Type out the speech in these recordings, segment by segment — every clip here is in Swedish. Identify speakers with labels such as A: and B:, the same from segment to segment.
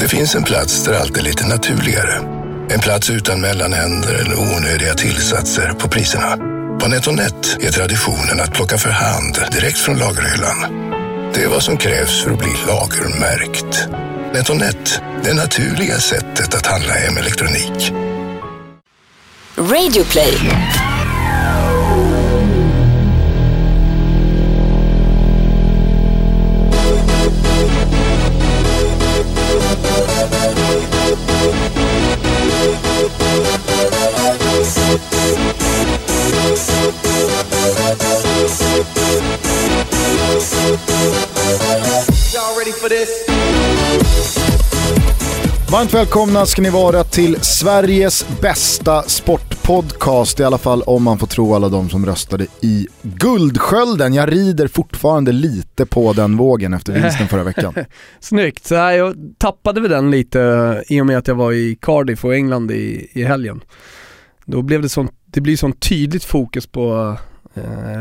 A: Det finns en plats där allt är lite naturligare. En plats utan mellanhänder eller onödiga tillsatser på priserna. På NetOnNet är traditionen att plocka för hand direkt från lagerhyllan. Det är vad som krävs för att bli lagermärkt. NetOnNet, det naturliga sättet att handla hem elektronik.
B: Radioplay.
C: Varmt välkomna ska ni vara till Sveriges bästa sportpodcast, i alla fall om man får tro alla de som röstade i Guldskölden. Jag rider fortfarande lite på den vågen efter vinsten förra veckan.
D: Snyggt, så här, jag tappade väl den lite eh, i och med att jag var i Cardiff och England i, i helgen. Då blev det sånt, det blir sånt tydligt fokus på eh,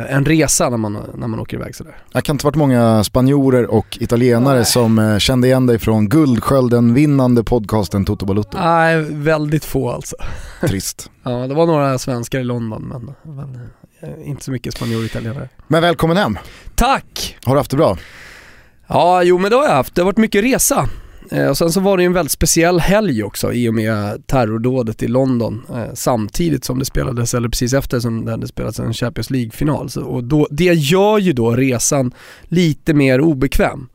D: en resa när man, när man åker iväg sådär.
C: Det kan inte varit många spanjorer och italienare som eh, kände igen dig från Guldskölden vinnande podcasten Toto Balutto.
D: Nej, väldigt få alltså.
C: Trist.
D: Ja, det var några svenskar i London men, men eh, inte så mycket spanjorer och italienare.
C: Men välkommen hem.
D: Tack!
C: Har du haft det bra?
D: Ja, jo men det har jag haft. Det har varit mycket resa. Eh, och sen så var det ju en väldigt speciell helg också i och med terrordådet i London eh, samtidigt som det spelades, eller precis efter som det hade spelats en Champions League-final. Och då, det gör ju då resan lite mer obekväm.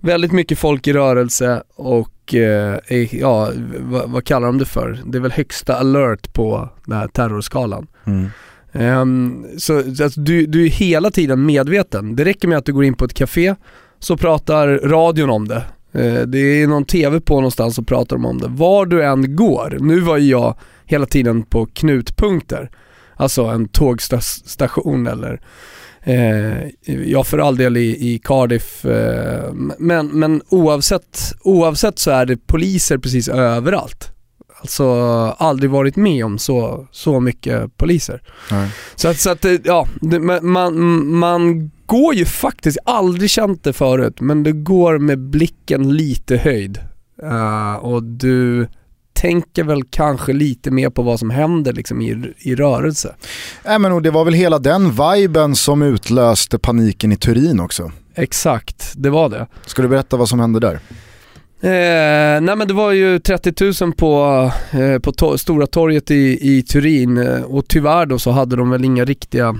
D: Väldigt mycket folk i rörelse och eh, ja, vad, vad kallar de det för? Det är väl högsta alert på den här terrorskalan.
C: Mm.
D: Ehm, så alltså, du, du är hela tiden medveten. Det räcker med att du går in på ett café så pratar radion om det. Eh, det är någon TV på någonstans och pratar de om det. Var du än går, nu var ju jag hela tiden på knutpunkter. Alltså en tågstation eller Eh, ja för all del i, i Cardiff, eh, men, men oavsett, oavsett så är det poliser precis överallt. Alltså aldrig varit med om så, så mycket poliser.
C: Nej.
D: Så att, så att det- ja, det, man, man går ju faktiskt, aldrig känt det förut, men du går med blicken lite höjd. Eh, och du tänker väl kanske lite mer på vad som händer liksom i, i rörelse.
C: Nej, men och det var väl hela den viben som utlöste paniken i Turin också.
D: Exakt, det var det.
C: Ska du berätta vad som hände där?
D: Eh, nej men det var ju 30 000 på, eh, på to- Stora torget i, i Turin eh, och tyvärr då så hade de väl inga riktiga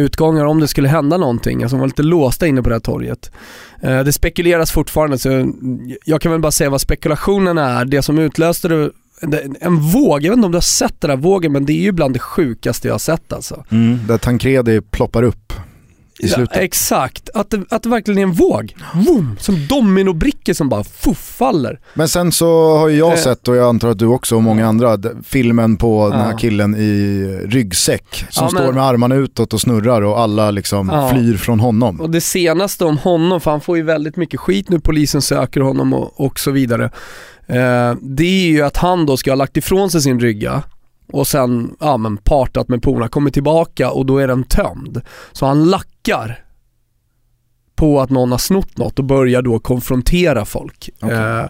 D: utgångar om det skulle hända någonting. Alltså de var lite låsta inne på det här torget. Eh, det spekuleras fortfarande så jag kan väl bara säga vad spekulationerna är. Det som utlöste det en våg, jag vet inte om du har sett den här vågen men det är ju bland det sjukaste jag har sett alltså.
C: Där Tancredi ploppar upp i slutet.
D: Ja, exakt, att det, att det verkligen är en våg. Vroom, som dominobrickor som bara fuff, faller.
C: Men sen så har ju jag
D: Eh.
C: sett, och jag antar att du också och många andra, filmen på den här killen i ryggsäck som
D: Ja, men-
C: står med armarna utåt och snurrar och alla liksom
D: Ja.
C: flyr från honom.
D: Och det senaste om honom, för han får ju väldigt mycket skit nu, polisen söker honom och, och så vidare. Eh, det är ju att han då ska ha lagt ifrån sig sin rygga och sen, ja men partat med polarna, kommer tillbaka och då är den tömd. Så han lackar på att någon har snott något och börjar då konfrontera folk.
C: Okej.
D: Eh,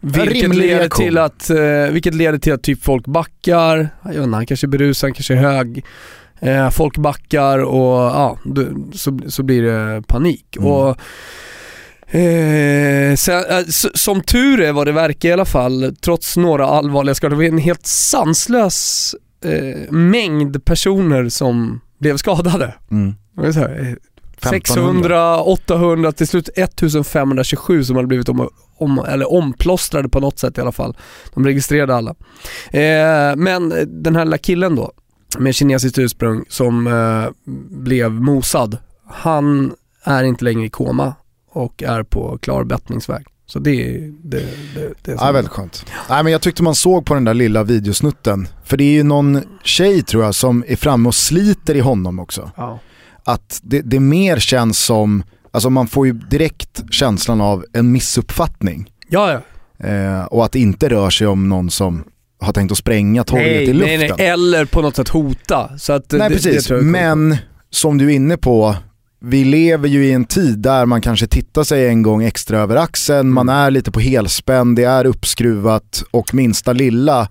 D: vilket, leder till att, eh, vilket leder till att typ folk backar, jag vet inte, han kanske är berusad, han kanske är hög. Eh, folk backar och ja, så, så blir det panik.
C: Mm.
D: Och, eh, sen, eh, som tur är vad det verkar i alla fall, trots några allvarliga skador, det var en helt sanslös eh, mängd personer som blev skadade.
C: Mm.
D: Här, eh,
C: 1500.
D: 600, 800, till slut 1527 som hade blivit om, om, eller omplåstrade på något sätt i alla fall. De registrerade alla. Eh, men eh, den här lilla killen då, med kinesiskt ursprung som eh, blev mosad, han är inte längre i koma och är på klar bettningsväg. Så det är det, det, det
C: Ja, väldigt skönt. Nej, men jag tyckte man såg på den där lilla videosnutten, för det är ju någon tjej tror jag som är framme och sliter i honom också.
D: Ja.
C: Att det, det mer känns som, alltså man får ju direkt känslan av en missuppfattning.
D: Ja, ja.
C: Eh, och att det inte rör sig om någon som har tänkt att spränga torget i luften.
D: nej, nej, eller på något sätt hota. Så att,
C: Nej
D: det,
C: precis,
D: det tror jag är
C: men som du är inne på, vi lever ju i en tid där man kanske tittar sig en gång extra över axeln, man är lite på helspänn, det är uppskruvat och minsta lilla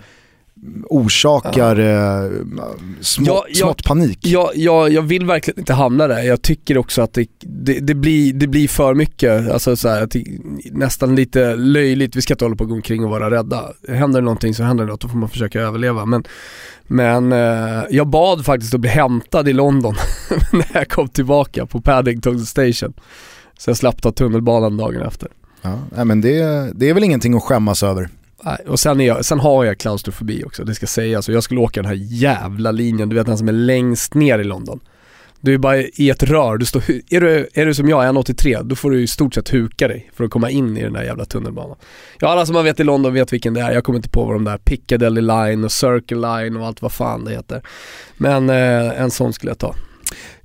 C: orsakar ja. eh, ja, jag, smått panik.
D: Ja, ja, jag vill verkligen inte hamna där. Jag tycker också att det, det, det blir, det blir för mycket, alltså så här, nästan lite löjligt. Vi ska inte hålla på och gå omkring och vara rädda. Händer det någonting så händer det något, då får man försöka överleva. Men, men eh, jag bad faktiskt att bli hämtad i London när jag kom tillbaka på Paddington Station. Så jag slapp ta tunnelbanan dagen efter.
C: Ja, men det, det är väl ingenting att skämmas över.
D: Och sen, är jag, sen har jag klaustrofobi också, det ska sägas. Och jag skulle åka den här jävla linjen, du vet den som är längst ner i London. Du är bara i ett rör, du står, är, du, är du som jag, 1,83, då får du i stort sett huka dig för att komma in i den där jävla tunnelbanan. Ja alla som man vet i London vet vilken det är, jag kommer inte på vad de där Piccadilly line och Circle line och allt vad fan det heter. Men eh, en sån skulle jag ta.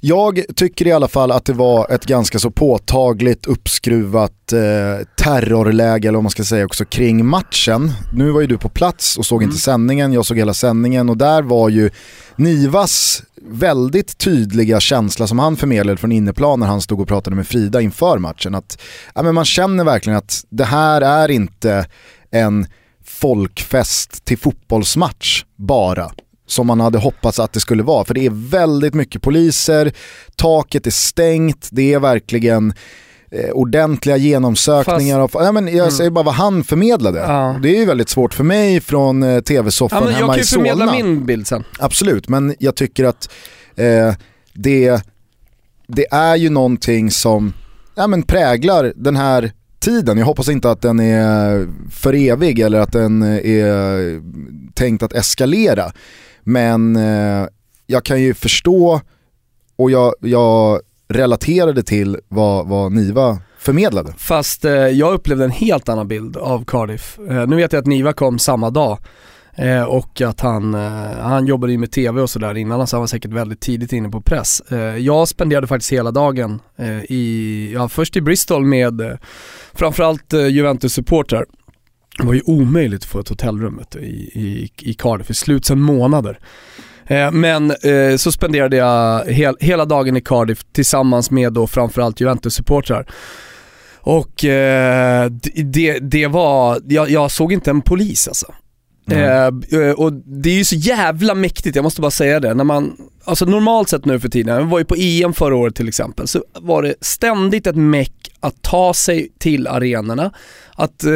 C: Jag tycker i alla fall att det var ett ganska så påtagligt uppskruvat eh, terrorläge, eller vad man ska säga också, kring matchen. Nu var ju du på plats och såg mm. inte sändningen, jag såg hela sändningen och där var ju Nivas väldigt tydliga känsla som han förmedlade från inneplan när han stod och pratade med Frida inför matchen. Att, ja, men man känner verkligen att det här är inte en folkfest till fotbollsmatch bara som man hade hoppats att det skulle vara. För det är väldigt mycket poliser, taket är stängt, det är verkligen eh, ordentliga genomsökningar. Fast, av, ja, men jag mm. säger bara vad han förmedlade. Ja. Det är ju väldigt svårt för mig från eh, tv-soffan ja, hemma i Solna. Jag kan ju
D: förmedla min bild sen.
C: Absolut, men jag tycker att eh, det, det är ju någonting som ja, men präglar den här tiden. Jag hoppas inte att den är för evig eller att den är tänkt att eskalera. Men eh, jag kan ju förstå och jag, jag relaterade till vad, vad Niva förmedlade.
D: Fast eh, jag upplevde en helt annan bild av Cardiff. Eh, nu vet jag att Niva kom samma dag eh, och att han, eh, han jobbade ju med tv och sådär innan så han var säkert väldigt tidigt inne på press. Eh, jag spenderade faktiskt hela dagen eh, i, ja först i Bristol med eh, framförallt eh, Juventus-supportrar det var ju omöjligt att få ett hotellrum i, i, i Cardiff i slut sedan månader. Eh, men eh, så spenderade jag hel, hela dagen i Cardiff tillsammans med då framförallt Juventus-supportrar. Och eh, det, det var, jag, jag, såg inte en polis alltså. Mm. Eh, och det är ju så jävla mäktigt, jag måste bara säga det. När man, alltså normalt sett nu för tiden, jag var ju på EM förra året till exempel, så var det ständigt ett meck att ta sig till arenorna. Att eh,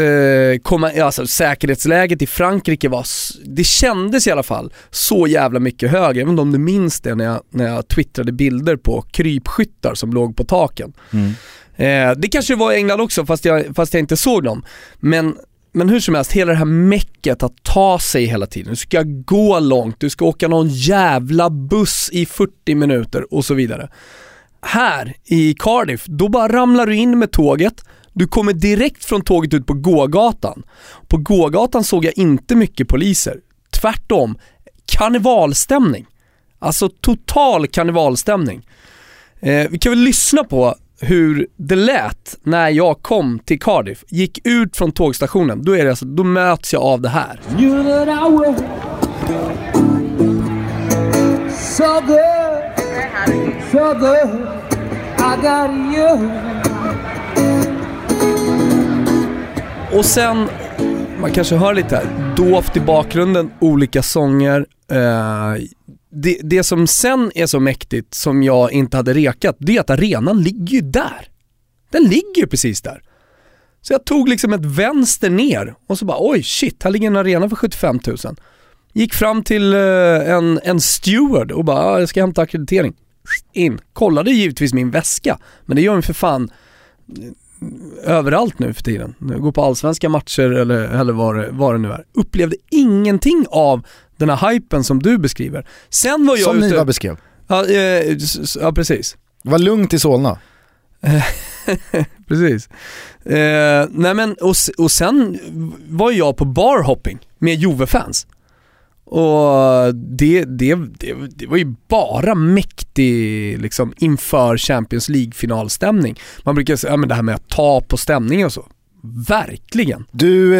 D: komma, alltså säkerhetsläget i Frankrike var, det kändes i alla fall så jävla mycket högre. Jag vet inte om du minns det när jag, när jag twittrade bilder på krypskyttar som låg på taken. Mm. Eh, det kanske var i England också fast jag, fast jag inte såg dem. Men men hur som helst, hela det här mecket att ta sig hela tiden. Du ska gå långt, du ska åka någon jävla buss i 40 minuter och så vidare. Här i Cardiff, då bara ramlar du in med tåget, du kommer direkt från tåget ut på gågatan. På gågatan såg jag inte mycket poliser. Tvärtom, karnevalstämning. Alltså total karnevalstämning. Eh, vi kan väl lyssna på hur det lät när jag kom till Cardiff, gick ut från tågstationen, då, är det alltså, då möts jag av det här. I got you. Och sen, man kanske hör lite här, doft i bakgrunden, olika sånger. Eh, det, det som sen är så mäktigt som jag inte hade rekat, det är att arenan ligger ju där. Den ligger ju precis där. Så jag tog liksom ett vänster ner och så bara oj shit, här ligger en arena för 75 000. Gick fram till eh, en, en steward och bara, jag ska hämta akkreditering. In. Kollade givetvis min väska, men det gör de för fan eh, överallt nu för tiden. Går på allsvenska matcher eller, eller vad, det, vad det nu är. Upplevde ingenting av den här hypen som du beskriver. Sen var jag
C: Som
D: ute...
C: Niva beskrev.
D: Ja, eh, ja precis.
C: Det var lugnt i Solna.
D: precis. Eh, nej men, och, och sen var jag på barhopping med Juve-fans. Och det, det, det, det, var ju bara mäktig liksom inför Champions League-finalstämning. Man brukar säga, ja men det här med att ta på stämningen och så. Verkligen.
C: Du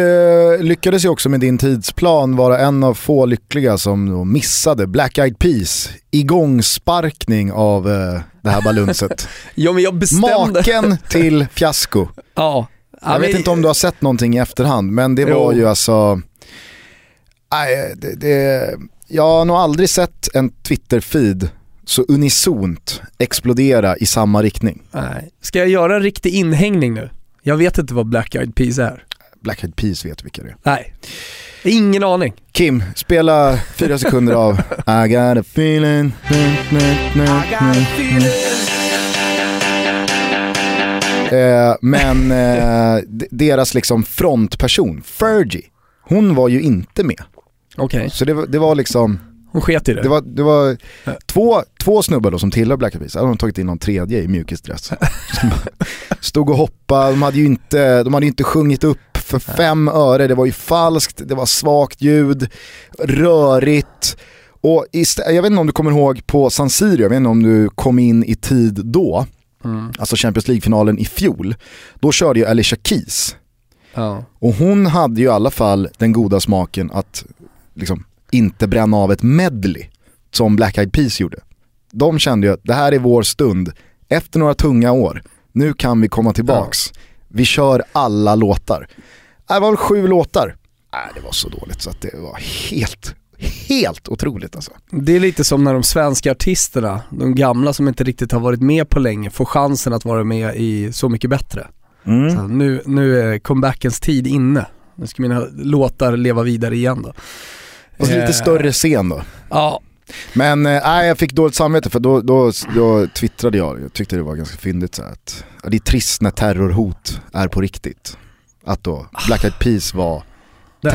C: eh, lyckades ju också med din tidsplan vara en av få lyckliga som missade Black Eyed Peas igångsparkning av eh, det här balunset.
D: Ja men jag bestämde...
C: Maken till fiasko.
D: Ja. Ja,
C: Jag vet
D: men-
C: inte om du har sett någonting i efterhand, men det var
D: Jo.
C: ju alltså... Nej, det, det, jag har nog aldrig sett en Twitter-feed så unisont explodera i samma riktning.
D: Nej. Ska jag göra en riktig inhängning nu? Jag vet inte vad Black Eyed Peas är.
C: Black Eyed Peas vet vilka det är.
D: Nej. Ingen aning.
C: Kim, spela fyra sekunder av I got a feeling. Eh, men eh, deras liksom frontperson, Fergie, hon var ju inte med.
D: Okej,
C: Så det, det var liksom,
D: hon sket i det.
C: det var, det var två, två snubbar då som tillhör Black Eyed Peas, hade de tagit in någon tredje i mjukisdress. Stod och hoppade, de hade ju inte, de hade inte sjungit upp för fem öre, det var ju falskt, det var svagt ljud, rörigt. Och istä- jag vet inte om du kommer ihåg på San Siro, jag vet inte om du kom in i tid då,
D: Mm.
C: alltså Champions League-finalen i fjol. Då körde ju Alicia Keys
D: Ja.
C: och hon hade ju i alla fall den goda smaken att liksom inte bränna av ett medley som Black Eyed Peas gjorde. De kände ju att det här är vår stund, efter några tunga år, nu kan vi komma tillbaks. Vi kör alla låtar. Äh, Det var väl sju låtar. Äh, det var så dåligt så att det var helt, helt otroligt alltså.
D: Det är lite som när de svenska artisterna, de gamla som inte riktigt har varit med på länge, får chansen att vara med i Så mycket bättre. Så nu, nu är comebackens tid inne. Nu ska mina låtar leva vidare igen då.
C: Och så lite
D: Eh,
C: större scen då.
D: Ja,
C: Men eh, nej, jag fick dåligt samvete för då, då, då twittrade jag, jag tyckte det var ganska fyndigt så att det är trist när terrorhot är på riktigt. Att då Black Eyed Peas var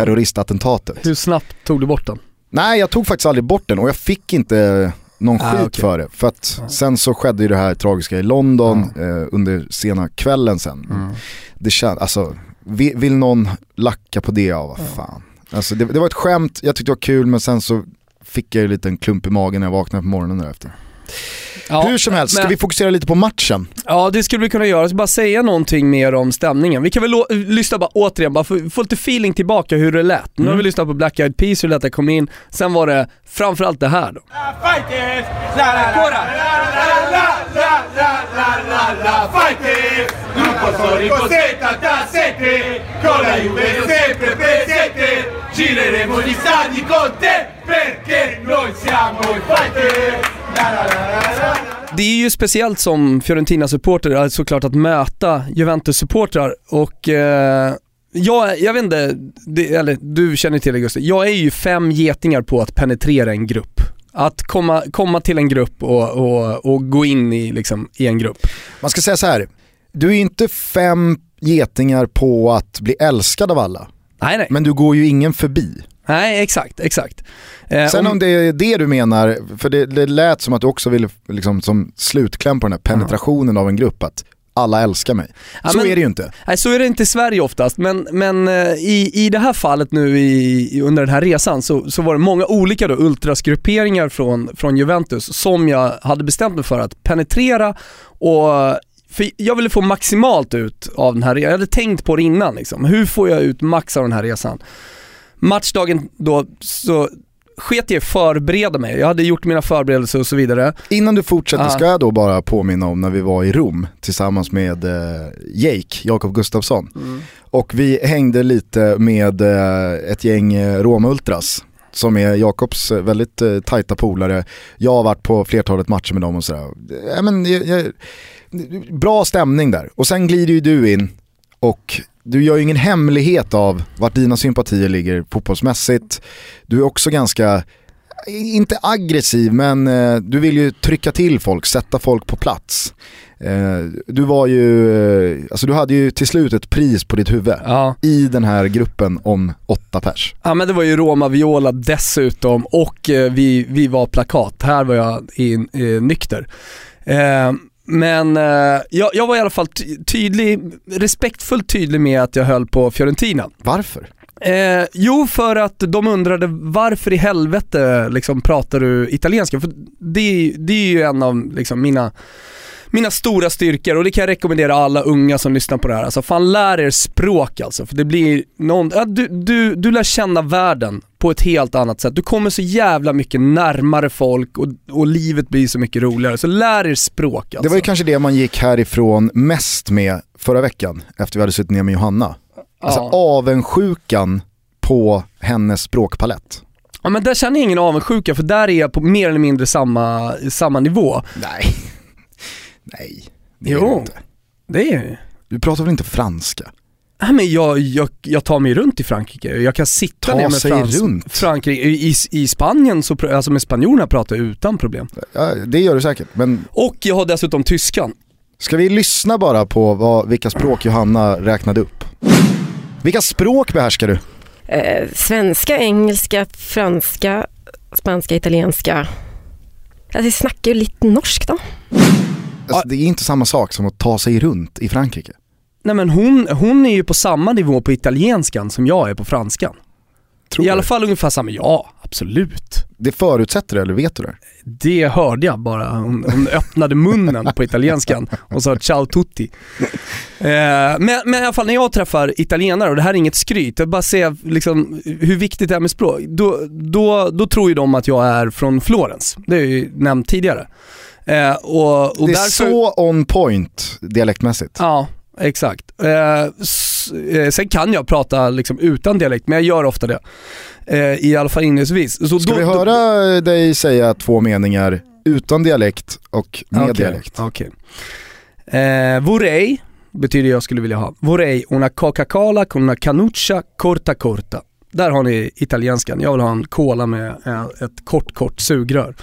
C: terroristattentatet.
D: hur snabbt tog du bort den?
C: Nej jag tog faktiskt aldrig bort den och jag fick inte någon
D: Ah,
C: skit
D: okej.
C: för det. För att
D: Ja.
C: sen så skedde ju det här tragiska i London eh, under sena kvällen sen. Det känd, alltså, vill, vill någon lacka på det, ja vad fan. Alltså, det, det var ett skämt, jag tyckte det var kul men sen så fick jag ju en liten klump i magen när jag vaknade på morgonen därefter.
D: Ja,
C: Hur som helst, ska
D: men-
C: vi fokusera lite på matchen?
D: Ja det skulle vi kunna göra, jag ska bara säga någonting mer om stämningen. Vi kan väl lyssna bara återigen, bara få, få lite feeling tillbaka hur det lät. Nu har vi lyssnat på Black Eyed Peas, hur det lät att komma in. Sen var det framförallt det här då.
B: Fighters! La la ancora! La la la la la la la Fighters! Gruppo storico Z87 Con la Juve sempre presente Gireremo gli stadi con te Perché noi siamo i Fighters!
D: Det är ju speciellt som Fiorentina-supporter såklart att möta Juventus-supportrar och eh, jag, jag vet inte, det, eller du känner till det Gustav, jag är ju fem getingar på att penetrera en grupp. Att komma, komma till en grupp och, och, och gå in i, liksom, i en grupp.
C: Man ska säga så här. du är inte fem getingar på att bli älskad av alla.
D: Nej nej,
C: Men du går ju ingen förbi.
D: Nej exakt, exakt. Eh,
C: Sen
D: om-
C: om det är det du menar, för det, det lät som att du också ville liksom, som slutkläm på den här penetrationen av en grupp, att alla älskar mig.
D: Ja,
C: så
D: men-
C: är det ju inte.
D: Nej så är det inte i Sverige oftast, men, men eh, i, i det här fallet nu i- under den här resan så, så var det många olika då, ultrasgrupperingar från, från Juventus som jag hade bestämt mig för att penetrera och för jag ville få maximalt ut av den här resan. Jag hade tänkt på det innan liksom. Hur får jag ut max av den här resan? Matchdagen då så sket jag förbereda mig. Jag hade gjort mina förberedelser och så vidare.
C: Innan du fortsätter ska jag då bara påminna om när vi var i Rom tillsammans med eh, Jake, Jakob Gustafsson. Och vi hängde lite med eh, ett gäng eh, Roma-ultras som är Jakobs eh, väldigt eh, tajta polare. Jag har varit på flertalet matcher med dem och sådär. Ja, men, jag, jag, bra stämning där. Och sen glider ju du in och du gör ju ingen hemlighet av vart dina sympatier ligger fotbollsmässigt. Du är också ganska, inte aggressiv men eh, du vill ju trycka till folk, sätta folk på plats. Eh, du var ju, eh, alltså du hade ju till slut ett pris på ditt huvud
D: Ja.
C: i den här gruppen om åtta pers.
D: Ja men det var ju Roma Viola dessutom och vi, vi var plakat. Här var jag i, eh, nykter. Eh, men eh, jag, jag var i alla fall ty- tydlig, respektfullt tydlig med att jag höll på Fiorentina.
C: Varför?
D: Eh, jo, för att de undrade varför i helvete liksom, pratar du italienska? För det, är- det är ju en av liksom, mina, mina stora styrkor och det kan jag rekommendera alla unga som lyssnar på det här. Alltså fan lär er språk alltså, för det blir någon, ja, du, du, du lär känna världen på ett helt annat sätt. Du kommer så jävla mycket närmare folk och, och livet blir så mycket roligare. Så lär er språk alltså.
C: Det var ju kanske det man gick härifrån mest med förra veckan, efter vi hade suttit ner med Johanna. Alltså
D: Ja.
C: avundsjukan på hennes språkpalett.
D: Ja men där känner jag ingen avundsjuka för där är jag på mer eller mindre samma, samma nivå.
C: Nej. Nej, det är
D: Jo.
C: det inte.
D: Det är
C: Du pratar väl inte franska?
D: Nej men jag, jag, jag tar mig runt i Frankrike, jag kan sitta
C: Ta
D: ner med
C: sig
D: Frans,
C: runt?
D: Frankrike. I, I Spanien, så, pr- alltså med spanjorerna pratar jag utan problem.
C: Ja, det gör du säkert, men
D: Och jag har dessutom tyskan.
C: ska vi lyssna bara på vad, vilka språk Johanna räknade upp? Vilka språk behärskar du?
E: Eh, svenska, engelska, franska, spanska, italienska. Alltså, jag snackar ju lite norsk då.
C: Alltså, det är inte samma sak som att ta sig runt i Frankrike.
D: Nej men hon, hon är ju på samma nivå på italienskan som jag är på franskan.
C: Tror
D: I alla fall ungefär samma, ja absolut.
C: Det förutsätter det, eller vet du det?
D: Det hörde jag bara, hon, hon öppnade munnen på italienskan och sa ciao tutti. Eh, men, men i alla fall när jag träffar italienare, och det här är inget skryt, jag bara ser liksom hur viktigt det är med språk, då, då, då tror ju de att jag är från Florens. Det har jag ju nämnt tidigare. Eh, och, och
C: det är
D: därför,
C: så on point dialektmässigt.
D: Ja, exakt. Eh, eh, sen kan jag prata liksom utan dialekt, men jag gör ofta det. Eh, I alla fall inledningsvis. Så
C: Ska
D: då-
C: vi
D: då-
C: höra dig säga två meningar utan dialekt och med
D: Okej,
C: dialekt?
D: Okej. Eh, vorrei betyder jag skulle vilja ha. Vorrei una Coca-Cola con una canuccia corta corta. Där har ni italienskan. Jag vill ha en cola med eh, ett kort, kort sugrör.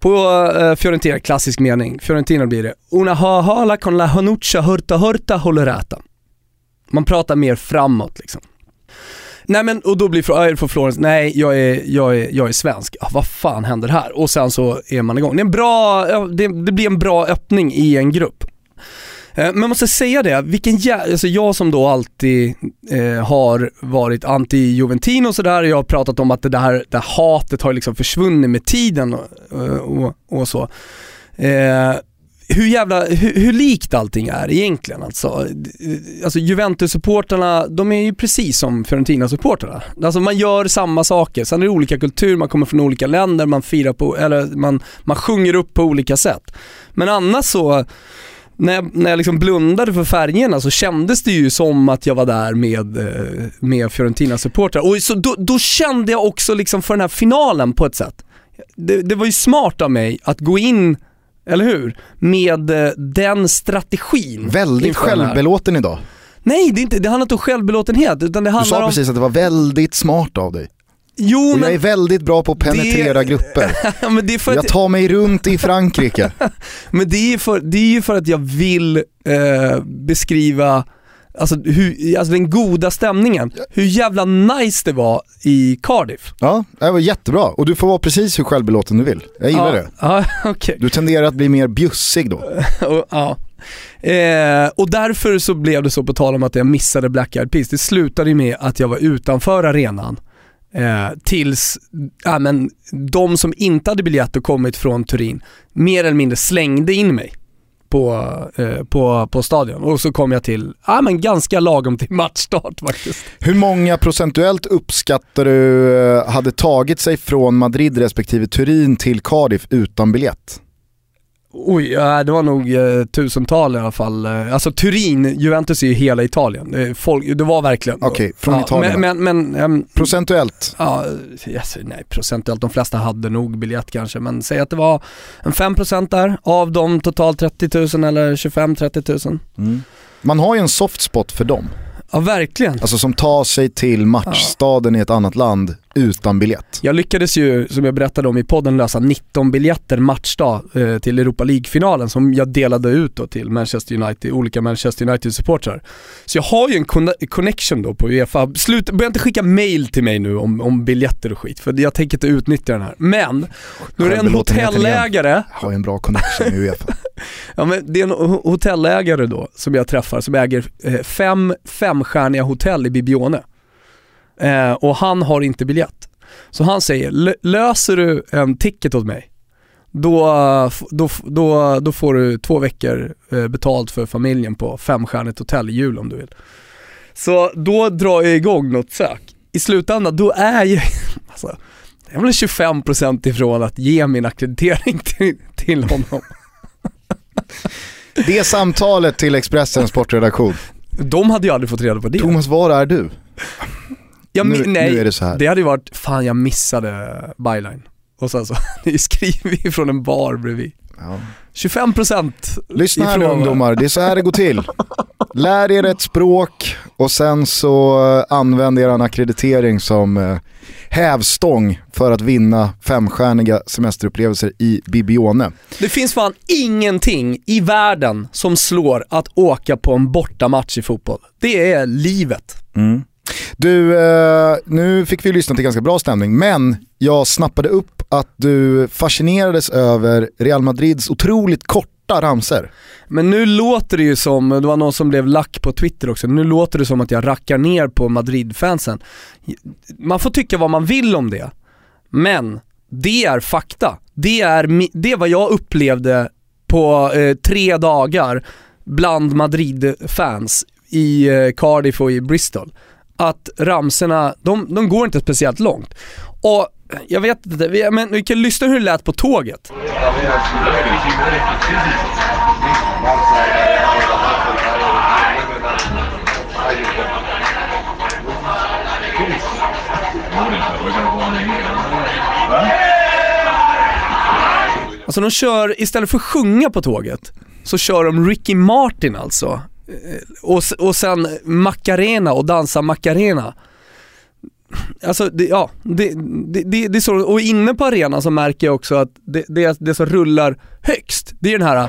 D: På eh, Fiorentina, klassisk mening. Fiorentina blir det una hahala con la hanuccia hurta hurta holerata. Man pratar mer framåt liksom. Nej men och då blir frågan, är eh, du från Florens? Nej jag är, jag är, jag är svensk. Ah, vad fan händer här? Och sen så är man igång. Det, är en bra, det, det blir en bra öppning i en grupp. Eh, men jag måste säga det, vilken jä- alltså jag som då alltid eh, har varit anti-Juventino och sådär, jag har pratat om att det där, det här hatet har liksom försvunnit med tiden och, eh, och, och så. Eh, hur jävla, hur, hur likt allting är egentligen alltså. Alltså Juventus-supporterna, de är ju precis som Fiorentina-supporterna. Alltså man gör samma saker, sen är det olika kultur, man kommer från olika länder, man firar på, eller man, man sjunger upp på olika sätt. Men annars så, när jag, när jag liksom blundade för färgerna så kändes det ju som att jag var där med, eh, med Fiorentina-supportrar. Och så då, då kände jag också liksom för den här finalen på ett sätt. Det, det var ju smart av mig att gå in, eller hur? Med eh, den strategin.
C: Väldigt självbelåten idag.
D: Nej, det, är inte, det handlar inte om självbelåtenhet utan det
C: Du
D: handlar
C: sa
D: om...
C: precis att det var väldigt smart av dig.
D: Jo
C: Och jag är
D: men,
C: väldigt bra på att penetrera
D: Det-
C: grupper.
D: men för
C: Jag
D: att,
C: tar mig runt i Frankrike.
D: men det är för, det är ju för att jag vill eh, beskriva Alltså, hur, alltså den goda stämningen, hur jävla nice det var i Cardiff.
C: Ja, det var jättebra. Och du får vara precis hur självbelåten du vill. Jag gillar
D: ja,
C: det.
D: Ja, okej.
C: Du tenderar att bli mer bjussig då.
D: Ja. Eh, och därför så blev det så på tal om att jag missade Black Eyed Peas. Det slutade ju med att jag var utanför arenan eh, tills ja, men, de som inte hade biljett och kommit från Turin mer eller mindre slängde in mig på, eh, på, på stadion. Och så kom jag till, ja men ganska lagom till matchstart faktiskt.
C: Hur många procentuellt uppskattar du eh, hade tagit sig från Madrid respektive Turin till Cardiff utan biljett?
D: Oj, ja, det var nog eh, tusental i alla fall. Eh, Alltså Turin, Juventus är ju hela Italien. Folk, det var verkligen...
C: Okej, från
D: ja,
C: Italien.
D: Men, men, men ehm,
C: Procentuellt?
D: Ja, yes, nej procentuellt, de flesta hade nog biljett kanske, men säg att det var en 5% där av de totalt 30 000 eller 25-30 000.
C: Mm. Man har ju en soft spot för dem.
D: Ja verkligen.
C: Alltså som tar sig till matchstaden i ett annat land utan biljett.
D: Jag lyckades ju, som jag berättade om i podden, lösa 19 biljetter matchdag eh, till Europa League-finalen som jag delade ut då till Manchester United, olika Manchester United-supportrar. Så jag har ju en conne- connection då på Uefa. Slut, börja inte skicka mail till mig nu om, om biljetter och skit, för jag tänker inte utnyttja den här. Men, då är det en hotellägare
C: Jag har ju en bra connection i Uefa.
D: Ja men det är en ho- hotellägare då som jag träffar som äger eh, fem femstjärniga hotell i Bibione. Eh, och han har inte biljett. Så han säger, "Lö- löser du en ticket åt mig, då, då, då, då får du två veckor eh, betalt för familjen på femstjärnigt hotell i jul om du vill. Så då drar jag igång något sök. I slutändan, då är ju, alltså. Jag är väl 25% ifrån att ge min akkreditering till, till honom.
C: Det samtalet till Expressens sportredaktion.
D: De hade ju aldrig fått reda på det.
C: Thomas, var är du?
D: Jag,
C: nu,
D: nej,
C: nu är det så här.
D: det hade ju varit, fan jag missade byline. Och sen så, ni skriver vi från en bar bredvid.
C: Ja.
D: 25%
C: Lyssna här nu ungdomar, det är så här det går till. Lär er ett språk och sen så eh, använd er akkreditering som eh, hävstång för att vinna femstjärniga semesterupplevelser i Bibione.
D: Det finns fan ingenting i världen som slår att åka på en bortamatch i fotboll. Det är livet.
C: Du, eh, nu fick vi lyssna till ganska bra stämning, men jag snappade upp att du fascinerades över Real Madrids otroligt korta ramser.
D: Men nu låter det ju som, det var någon som blev lack på Twitter också, nu låter det som att jag rackar ner på Madrid-fansen. Man får tycka vad man vill om det, men det är fakta. Det är, det är vad jag upplevde på eh, tre dagar bland Madrid-fans i eh, Cardiff och i Bristol. Att ramserna, de, de går inte speciellt långt. Och jag vet inte, vi- men vi kan lyssna hur det lät på tåget. Alltså de kör, istället för att sjunga på tåget, så kör de Ricky Martin alltså. Och, och sen Macarena och dansa Macarena. Alltså det, ja, det, det, det, är så, och inne på arenan så märker jag också att det, det, det som rullar högst, det är den här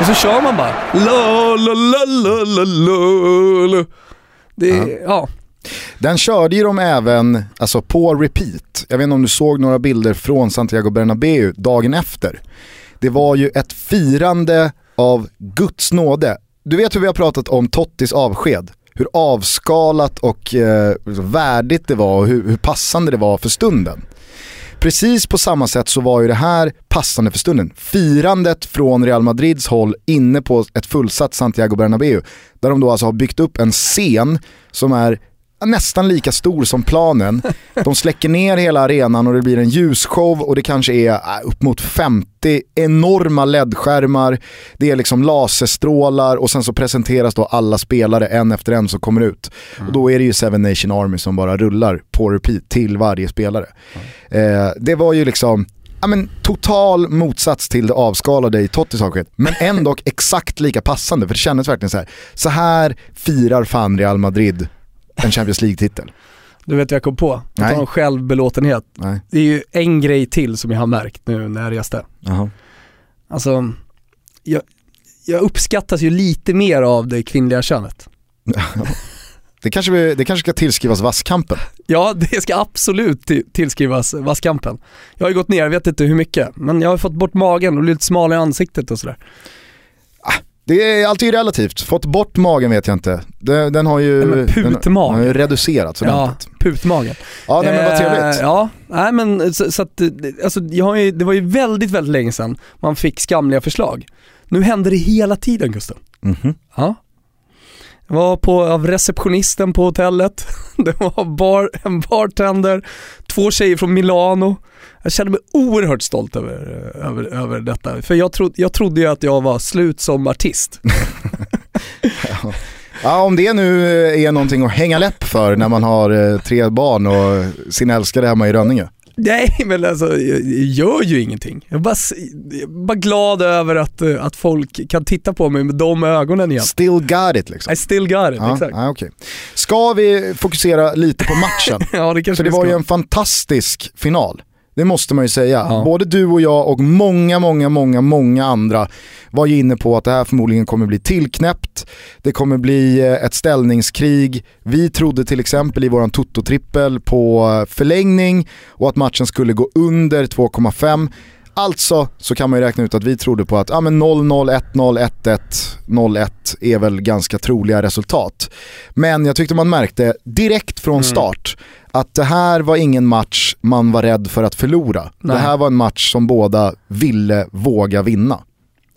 D: Och så kör man bara la la la la la la. Det är, ja.
C: Den körde ju de även alltså på repeat. Jag vet inte om du såg några bilder från Santiago Bernabéu dagen efter. Det var ju ett firande av Guds nåde. Du vet hur vi har pratat om Tottis avsked. Hur avskalat och eh, värdigt det var och hur, hur passande det var för stunden. Precis på samma sätt så var ju det här passande för stunden. Firandet från Real Madrids håll inne på ett fullsatt Santiago Bernabéu. Där de då alltså har byggt upp en scen som är nästan lika stor som planen. De släcker ner hela arenan och det blir en ljusshow och det kanske är äh, upp mot 50 enorma LED-skärmar. Det är liksom laserstrålar och sen så presenteras då alla spelare en efter en som kommer ut. Och då är det ju Seven Nation Army som bara rullar på repeat till varje spelare. Eh, det var ju liksom Ja, men, total motsats till det avskalade i Tottis avsked. Men ändå exakt lika passande för det kändes verkligen så här. Så här firar fan Real Madrid en Champions League-titel.
D: Du vet vad jag kom på?
C: Nej.
D: tal om självbelåtenhet.
C: Nej.
D: Det är ju en grej till som jag har märkt nu när jag reste.
C: Jaha.
D: Alltså, jag, jag uppskattas ju lite mer av det kvinnliga könet.
C: Det kanske, det kanske ska tillskrivas vasskampen.
D: Ja, det ska absolut ti- tillskrivas vasskampen. Jag har ju gått ner, jag vet inte hur mycket, men jag har fått bort magen och blivit smalare i ansiktet och sådär.
C: Det är alltid relativt. Fått bort magen vet jag inte. Den, den har ju,
D: Nej,
C: den, den reducerats
D: Ja,
C: ordentligt.
D: putmagen.
C: Ja, nej, men vad
D: Eh,
C: trevligt.
D: Ja, nej men så, så att, eh, alltså, jag har ju, det var ju väldigt, väldigt länge sedan man fick skamliga förslag. Nu händer det hela tiden Gustav.
C: Mhm.
D: Ja. Jag var på, av receptionisten på hotellet, det var bar, en bartender, två tjejer från Milano. Jag kände mig oerhört stolt över, över, över detta, för jag, tro, jag trodde ju att jag var slut som artist.
C: Ja, om det nu är någonting att hänga läpp för när man har eh, tre barn och sin älskade hemma i Rönninge.
D: Nej men alltså, jag, gör ju ingenting. Jag är bara, jag är bara glad över att, eh, att folk kan titta på mig med de ögonen igen.
C: Still got it liksom.
D: I still got it,
C: Ja,
D: exakt.
C: ja, okej. Ska vi fokusera lite på matchen?
D: Ja det kanske
C: För det var ju en fantastisk final. Det måste man ju säga.
D: Ja.
C: Både du och jag och många, många, många, många andra var ju inne på att det här förmodligen kommer bli tillknäppt. Det kommer bli eh, ett ställningskrig. Vi trodde till exempel i våran Toto-trippel på eh, förlängning och att matchen skulle gå under 2,5. Alltså så kan man ju räkna ut att vi trodde på att ja, men 0-0, 1-0, 1-1, 0-1 är väl ganska troliga resultat. Men jag tyckte man märkte direkt från start att det här var ingen match man var rädd för att förlora.
D: Nej.
C: Det här var en match som båda ville våga vinna.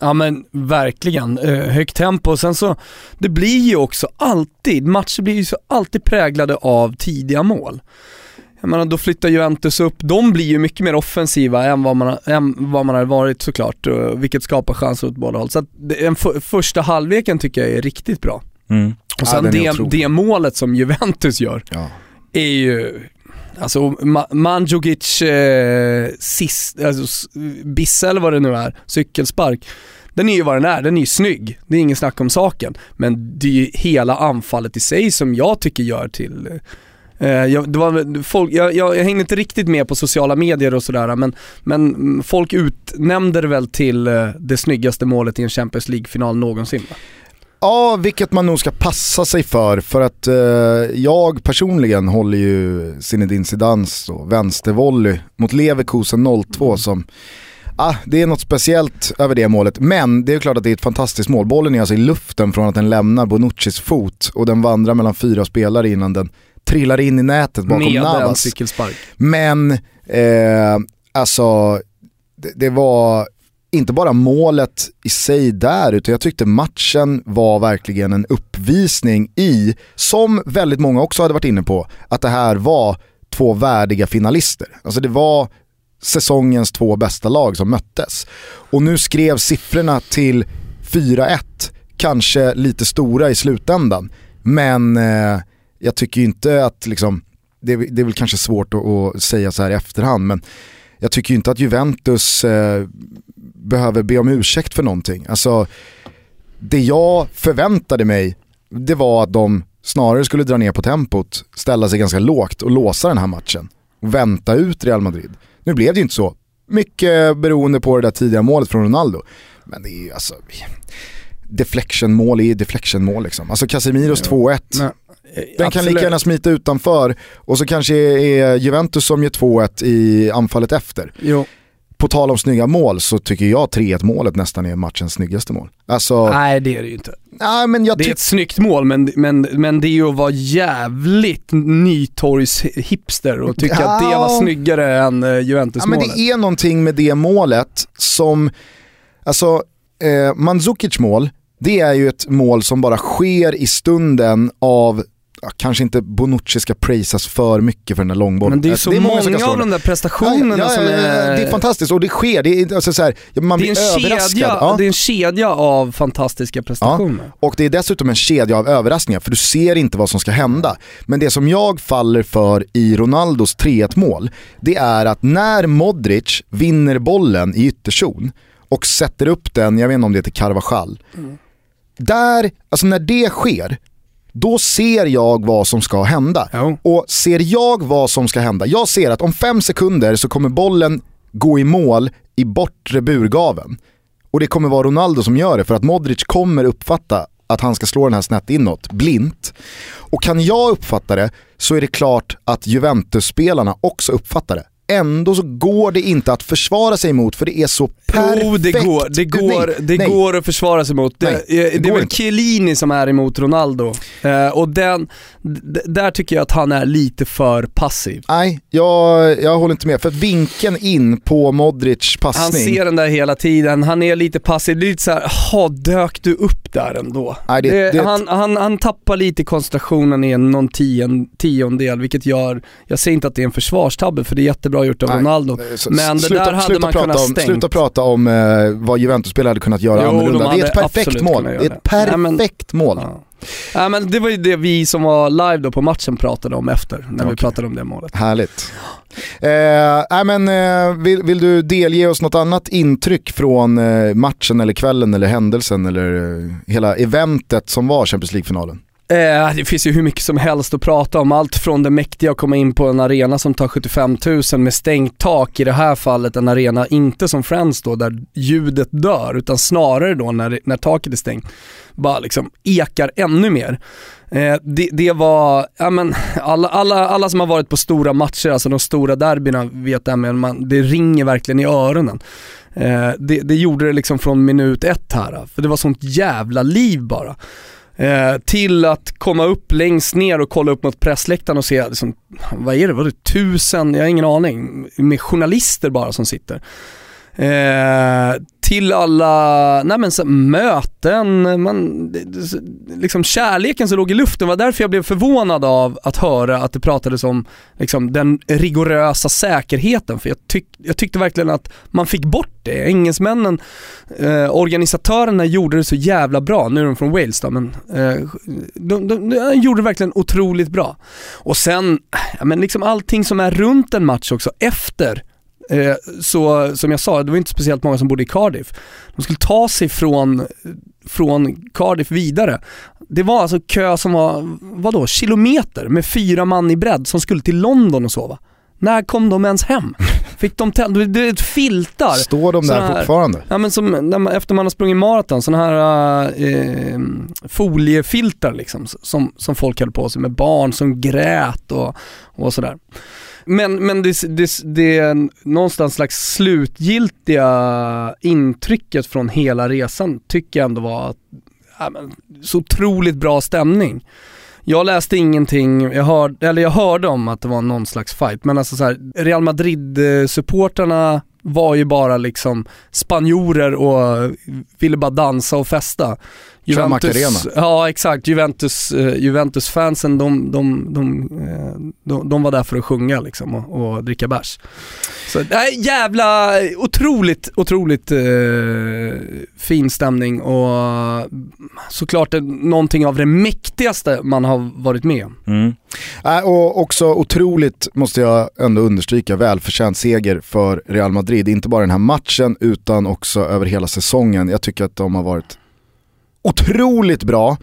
D: Ja men verkligen, eh, högt tempo. Sen så, det blir ju också alltid, matcher blir ju så alltid präglade av tidiga mål. Jag menar, då flyttar Juventus upp, de blir ju mycket mer offensiva än vad man, än vad man har varit såklart, vilket skapar chanser åt båda håll. Så att den första halvleken tycker jag är riktigt bra.
C: Mm.
D: Och sen
C: Ja,
D: det, det målet som Juventus gör
C: Ja
D: är ju, alltså Ma- Mandzukic eh, sist, alltså bissa bisse eller vad det nu är, cykelspark. Den är ju vad den är, den är ju snygg. Det är ingen snack om saken. Men det är ju hela anfallet i sig som jag tycker gör till eh, eh jag, det var, folk, jag, jag, jag hängde inte riktigt med på sociala medier och sådär men, men folk utnämnde det väl till eh, det snyggaste målet i en Champions League-final någonsin. va?
C: Ja, vilket man nog ska passa sig för. För att eh, jag personligen håller ju Zinedine Zidans vänstervolley mot Leverkusen 02 som Ah, det är något speciellt över det målet, men det är klart att det är ett fantastiskt mål. Bollen är alltså i luften från att den lämnar Bonuccis fot och den vandrar mellan fyra spelare innan den trillar in i nätet bakom
D: Med en
C: Navas.
D: cykelspark.
C: Men eh, alltså, det, det var inte bara målet i sig där, utan jag tyckte matchen var verkligen en uppvisning i, som väldigt många också hade varit inne på, att det här var två värdiga finalister. Alltså det var säsongens två bästa lag som möttes. Och nu skrev siffrorna till 4-1, kanske lite stora i slutändan. Men eh, jag tycker inte att liksom, det, är- det är väl kanske svårt att, att säga så här i efterhand, men jag tycker inte att Juventus eh, behöver be om ursäkt för någonting. Alltså, det jag förväntade mig, det var att de snarare skulle dra ner på tempot, ställa sig ganska lågt och låsa den här matchen. Och vänta ut Real Madrid. Nu blev det ju inte så. Mycket beroende på det där tidiga målet från Ronaldo. Men det är ju alltså, deflection-mål är deflection-mål liksom. Alltså Casemiros 2-1.
D: Nej,
C: Den kan lika gärna smita utanför och så kanske är Juventus som gör 2-1 i anfallet efter.
D: Jo.
C: På tal om snygga mål så tycker jag 3-1 målet nästan är matchens snyggaste mål. Alltså,
D: Nej det är det ju inte.
C: nej men jag
D: Det är ett snyggt mål men, men, men det är ju att vara jävligt Nytorgs hipster och tycka att det
C: Ja.
D: var snyggare än eh,
C: Ja, men
D: Juventus-målet.
C: det är någonting med det målet som, alltså eh, Mandzukic mål, det är ju ett mål som bara sker i stunden av, ja, kanske inte Bonucci ska prisas för mycket för den där långbollen.
D: Men det är
C: Alltså,
D: så
C: många som
D: många
C: slå
D: av de där prestationerna
C: Ja, ja,
D: som
C: ja, ja,
D: är...
C: Det är fantastiskt och det sker, det är, alltså, så här, man
D: det är
C: blir
D: en
C: överraskad.
D: kedja,
C: Ja.
D: det är en kedja av fantastiska prestationer.
C: Och det är dessutom en kedja av överraskningar för du ser inte vad som ska hända. Men det som jag faller för i Ronaldos 3-1 mål, det är att när Modric vinner bollen i ytterzon och sätter upp den, jag vet inte om det är till Carvajal. Där, alltså när det sker, då ser jag vad som ska hända.
D: Jo.
C: Och ser jag vad som ska hända, jag ser att om fem sekunder så kommer bollen gå i mål i bortre burgaven. Och det kommer vara Ronaldo som gör det för att Modric kommer uppfatta att han ska slå den här snett inåt, blint. Och kan jag uppfatta det så är det klart att Juventus-spelarna också uppfattar det. Ändå så går det inte att försvara sig emot för det är så perfekt.
D: Jo det går, det går,
C: Nej,
D: det
C: nej.
D: går att försvara sig mot. Det,
C: Nej, det
D: det, är väl
C: inte.
D: Chiellini som är emot Ronaldo. Eh, och den, där tycker jag att han är lite för passiv.
C: Nej, jag, jag håller inte med. För att vinkeln in på Modric
D: Han
C: passning,
D: ser den där hela tiden, han är lite passiv, det är lite såhär, jaha dök du upp där ändå?
C: Nej, det-
D: Det-
C: det-
D: han, han, han tappar lite koncentrationen i någon tion, tiondel vilket gör, jag säger inte att det är en försvarstabbe för det är jättebra gjort av
C: Nej,
D: Ronaldo.
C: Så
D: Men det
C: sluta,
D: där hade man
C: prata
D: kunnat
C: om,
D: stängt.
C: Sluta prata om eh, vad Juventus-spelare hade kunnat göra
D: Jo, de
C: annorlunda. Det är ett perfekt mål. Det är ett
D: det. Nej,
C: perfekt
D: men-
C: mål.
D: Ja. Ja, men det var ju det vi som var live då på matchen pratade om efter, när vi
C: Okej.
D: pratade om det målet.
C: Härligt. Eh, nej, men, eh, vill, vill du delge oss något annat intryck från eh, matchen eller kvällen eller händelsen eller eh, hela eventet som var Champions League-finalen?
D: Eh, det finns ju hur mycket som helst att prata om. Allt från det mäktiga att komma in på en arena som tar 75 000 med stängt tak, i det här fallet en arena inte som Friends då där ljudet dör, utan snarare då när, när taket är stängt, bara liksom ekar ännu mer. Eh, det, det var, ja men alla, alla, alla som har varit på stora matcher, alltså de stora derbyna vet det, här, med man, det ringer verkligen i öronen. Eh, det, det gjorde det liksom från minut ett här, för det var sånt jävla liv bara. Eh, till att komma upp längst ner och kolla upp mot pressläktaren och se, liksom, vad är det, vad är det, tusen, jag har ingen aning, med journalister bara som sitter. Eh, till alla nej men, så, möten, man, liksom kärleken som låg i luften var därför jag blev förvånad av att höra att det pratades om liksom, den rigorösa säkerheten. För jag, tyck, jag tyckte verkligen att man fick bort det. Engelsmännen, eh, organisatörerna gjorde det så jävla bra, nu är de från Wales då, men eh, de, de, de, gjorde det verkligen otroligt bra. Och sen, ja, men liksom allting som är runt en match också, efter så som jag sa, det var inte speciellt många som bodde i Cardiff. De skulle ta sig från, från Cardiff vidare. Det var alltså kö som var, vadå, kilometer med fyra man i bredd som skulle till London och sova. När kom de ens hem? Fick de? Det är ett filtar.
C: Står de där här, fortfarande?
D: Ja men som, man, efter man har sprungit maraton, sådana här eh, foliefiltar liksom, som, som folk höll på sig med, barn som grät och, och sådär. Men, men det, det, det är någonstans slags slutgiltiga intrycket från hela resan tycker jag ändå var att, ja, men, så otroligt bra stämning. Jag läste ingenting, jag hörde, eller jag hörde om att det var någon slags fight, men alltså så här, Real Madrid-supporterna var ju bara liksom spanjorer och ville bara dansa och festa.
C: Juventus,
D: ja exakt, Juventus, uh, Juventus-fansen de, de, de, uh, de, de, var där för att sjunga liksom och, och dricka bärs. Så nej, jävla otroligt, otroligt uh, fin stämning och såklart någonting av det mäktigaste man har varit med om.
C: Mm. Äh, och också otroligt, måste jag ändå understryka, välförtjänt seger för Real Madrid. Inte bara den här matchen utan också över hela säsongen. Jag tycker att de har varit otroligt bra.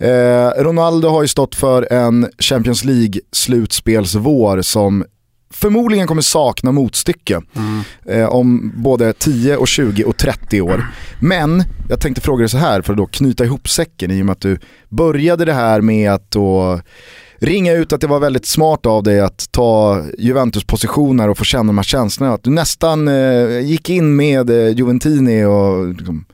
C: Eh, Ronaldo har ju stått för en Champions League-slutspelsvår som förmodligen kommer sakna motstycke mm. eh, om både 10 och 20 och 30 år. Men jag tänkte fråga dig så här för att då knyta ihop säcken i och med att du började det här med att då ringa ut att det var väldigt smart av dig att ta Juventus positioner och få känna de här känslorna. Att du nästan eh, gick in med eh, Juventini och liksom,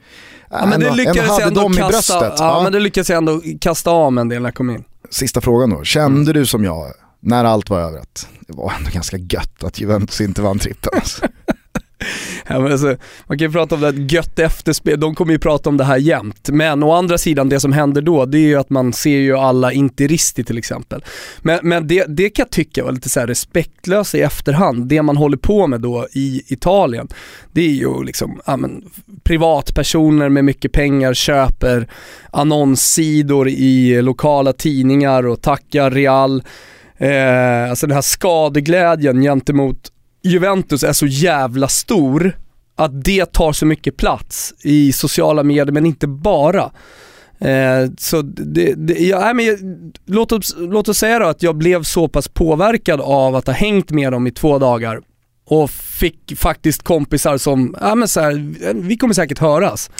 D: Ja, men det lyckades jag ändå kasta, ja, ja, men det lyckades jag ändå kasta av en del när jag kom in.
C: Sista frågan då, kände mm. du som jag när allt var över att det var ändå ganska gött att Juventus inte vann trippen? Alltså.
D: Ja, men alltså, man kan ju prata om det här gött efterspel, de kommer ju prata om det här jämt. Men å andra sidan, det som händer då, det är ju att man ser ju alla interisti till exempel. Men, men det, det kan jag tycka var lite så respektlöst i efterhand. Det man håller på med då i Italien, det är ju liksom, ja, men, privatpersoner med mycket pengar köper annonssidor i lokala tidningar och tackar Real. Eh, alltså den här skadeglädjen gentemot Juventus är så jävla stor att det tar så mycket plats i sociala medier, men inte bara. Eh, så det, det, ja, men, låt, oss, låt oss säga då att jag blev så pass påverkad av att ha hängt med dem i två dagar och fick faktiskt kompisar som, ja men så här, vi kommer säkert höras.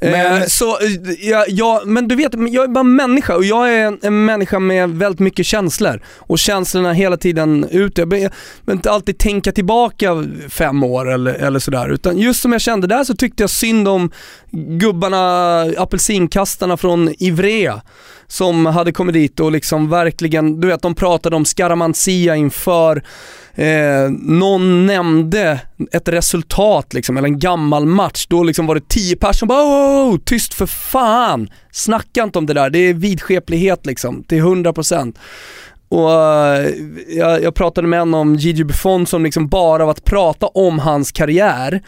D: Men, eh, så, ja, ja, men du vet, jag är bara människa och jag är en, en människa med väldigt mycket känslor. Och känslorna hela tiden ute. Jag behöver inte alltid tänka tillbaka fem år eller, eller sådär. Utan just som jag kände där så tyckte jag synd om gubbarna, apelsinkastarna från Ivrea som hade kommit dit och liksom verkligen, du vet de pratade om Scaramanzia inför eh, någon nämnde ett resultat liksom, eller en gammal match, då liksom var det tio personer som bara oh, tyst för fan! Snacka inte om det där, det är vidskeplighet liksom, till 100%. Och eh, jag, jag, pratade med en om Gigi Buffon som liksom bara av att prata om hans karriär,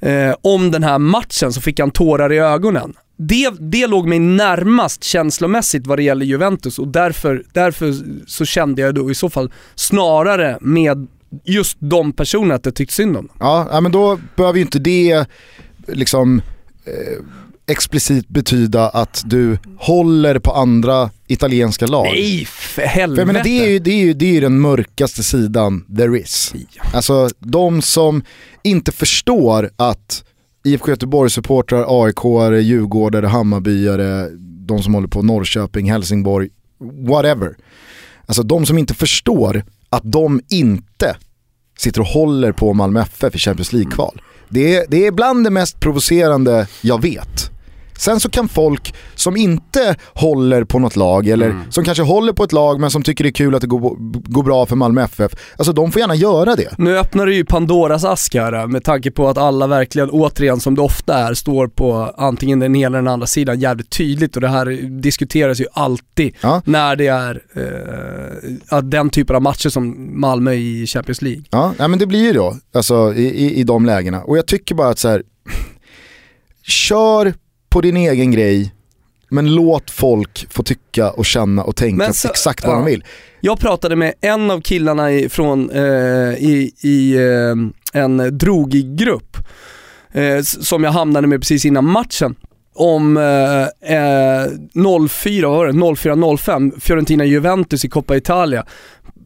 D: eh, om den här matchen så fick han tårar i ögonen det, det låg mig närmast känslomässigt vad det gäller Juventus och därför, därför så kände jag då i så fall snarare med just de personerna att jag tyckte synd om dem.
C: Ja, men då behöver ju inte det liksom eh, explicit betyda att du håller på andra italienska lag.
D: Nej, för helvete. För
C: menar, det, är ju, det, är ju, det är ju den mörkaste sidan there is. Ja. Alltså de som inte förstår att IFK Göteborg-supportrar, aik Djurgårdare, Hammarbyare, de som håller på Norrköping, Helsingborg, whatever. Alltså de som inte förstår att de inte sitter och håller på Malmö FF i Champions League-kval. Det är, det är bland det mest provocerande jag vet. Sen så kan folk som inte håller på något lag eller
D: Mm.
C: som kanske håller på ett lag men som tycker det är kul att det går, går bra för Malmö FF, alltså de får gärna göra det.
D: Nu öppnar du ju Pandoras ask här med tanke på att alla verkligen, återigen som det ofta är, står på antingen den ena eller den andra sidan jävligt tydligt och det här diskuteras ju alltid
C: Ja.
D: när det är eh, den typen av matcher som Malmö i Champions League.
C: Ja, men det blir ju då, alltså i, i, i de lägena. Och jag tycker bara att så här, kör på din egen grej, men låt folk få tycka och känna och tänka
D: så-
C: exakt vad
D: ja.
C: de vill.
D: Jag pratade med en av killarna i, från, eh, i, i eh, en drogig grupp eh, som jag hamnade med precis innan matchen om eh, eh, 04, vad var det? 04-05, Fiorentina-Juventus i Coppa Italia.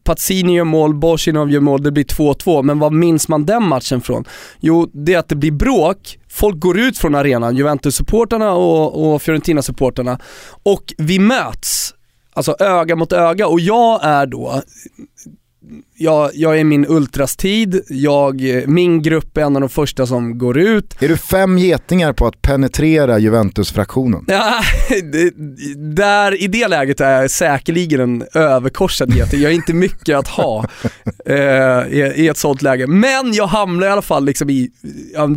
D: Pazzini gör mål, Borsinov gör mål, det blir 2-2, men vad minns man den matchen från? Jo, det är att det blir bråk, folk går ut från arenan, Juventus-supporterna och, och Fiorentina-supporterna. Och vi möts, alltså öga mot öga. Och jag är då jag, jag är min ultrastid, jag, min grupp är en av de första som går ut.
C: Är du fem getingar på att penetrera Juventus-fraktionen?
D: Ja, det, där, I det läget är jag säkerligen en överkorsad geting. Jag är inte mycket att ha eh, i, i ett sånt läge. Men jag hamnar i alla fall liksom i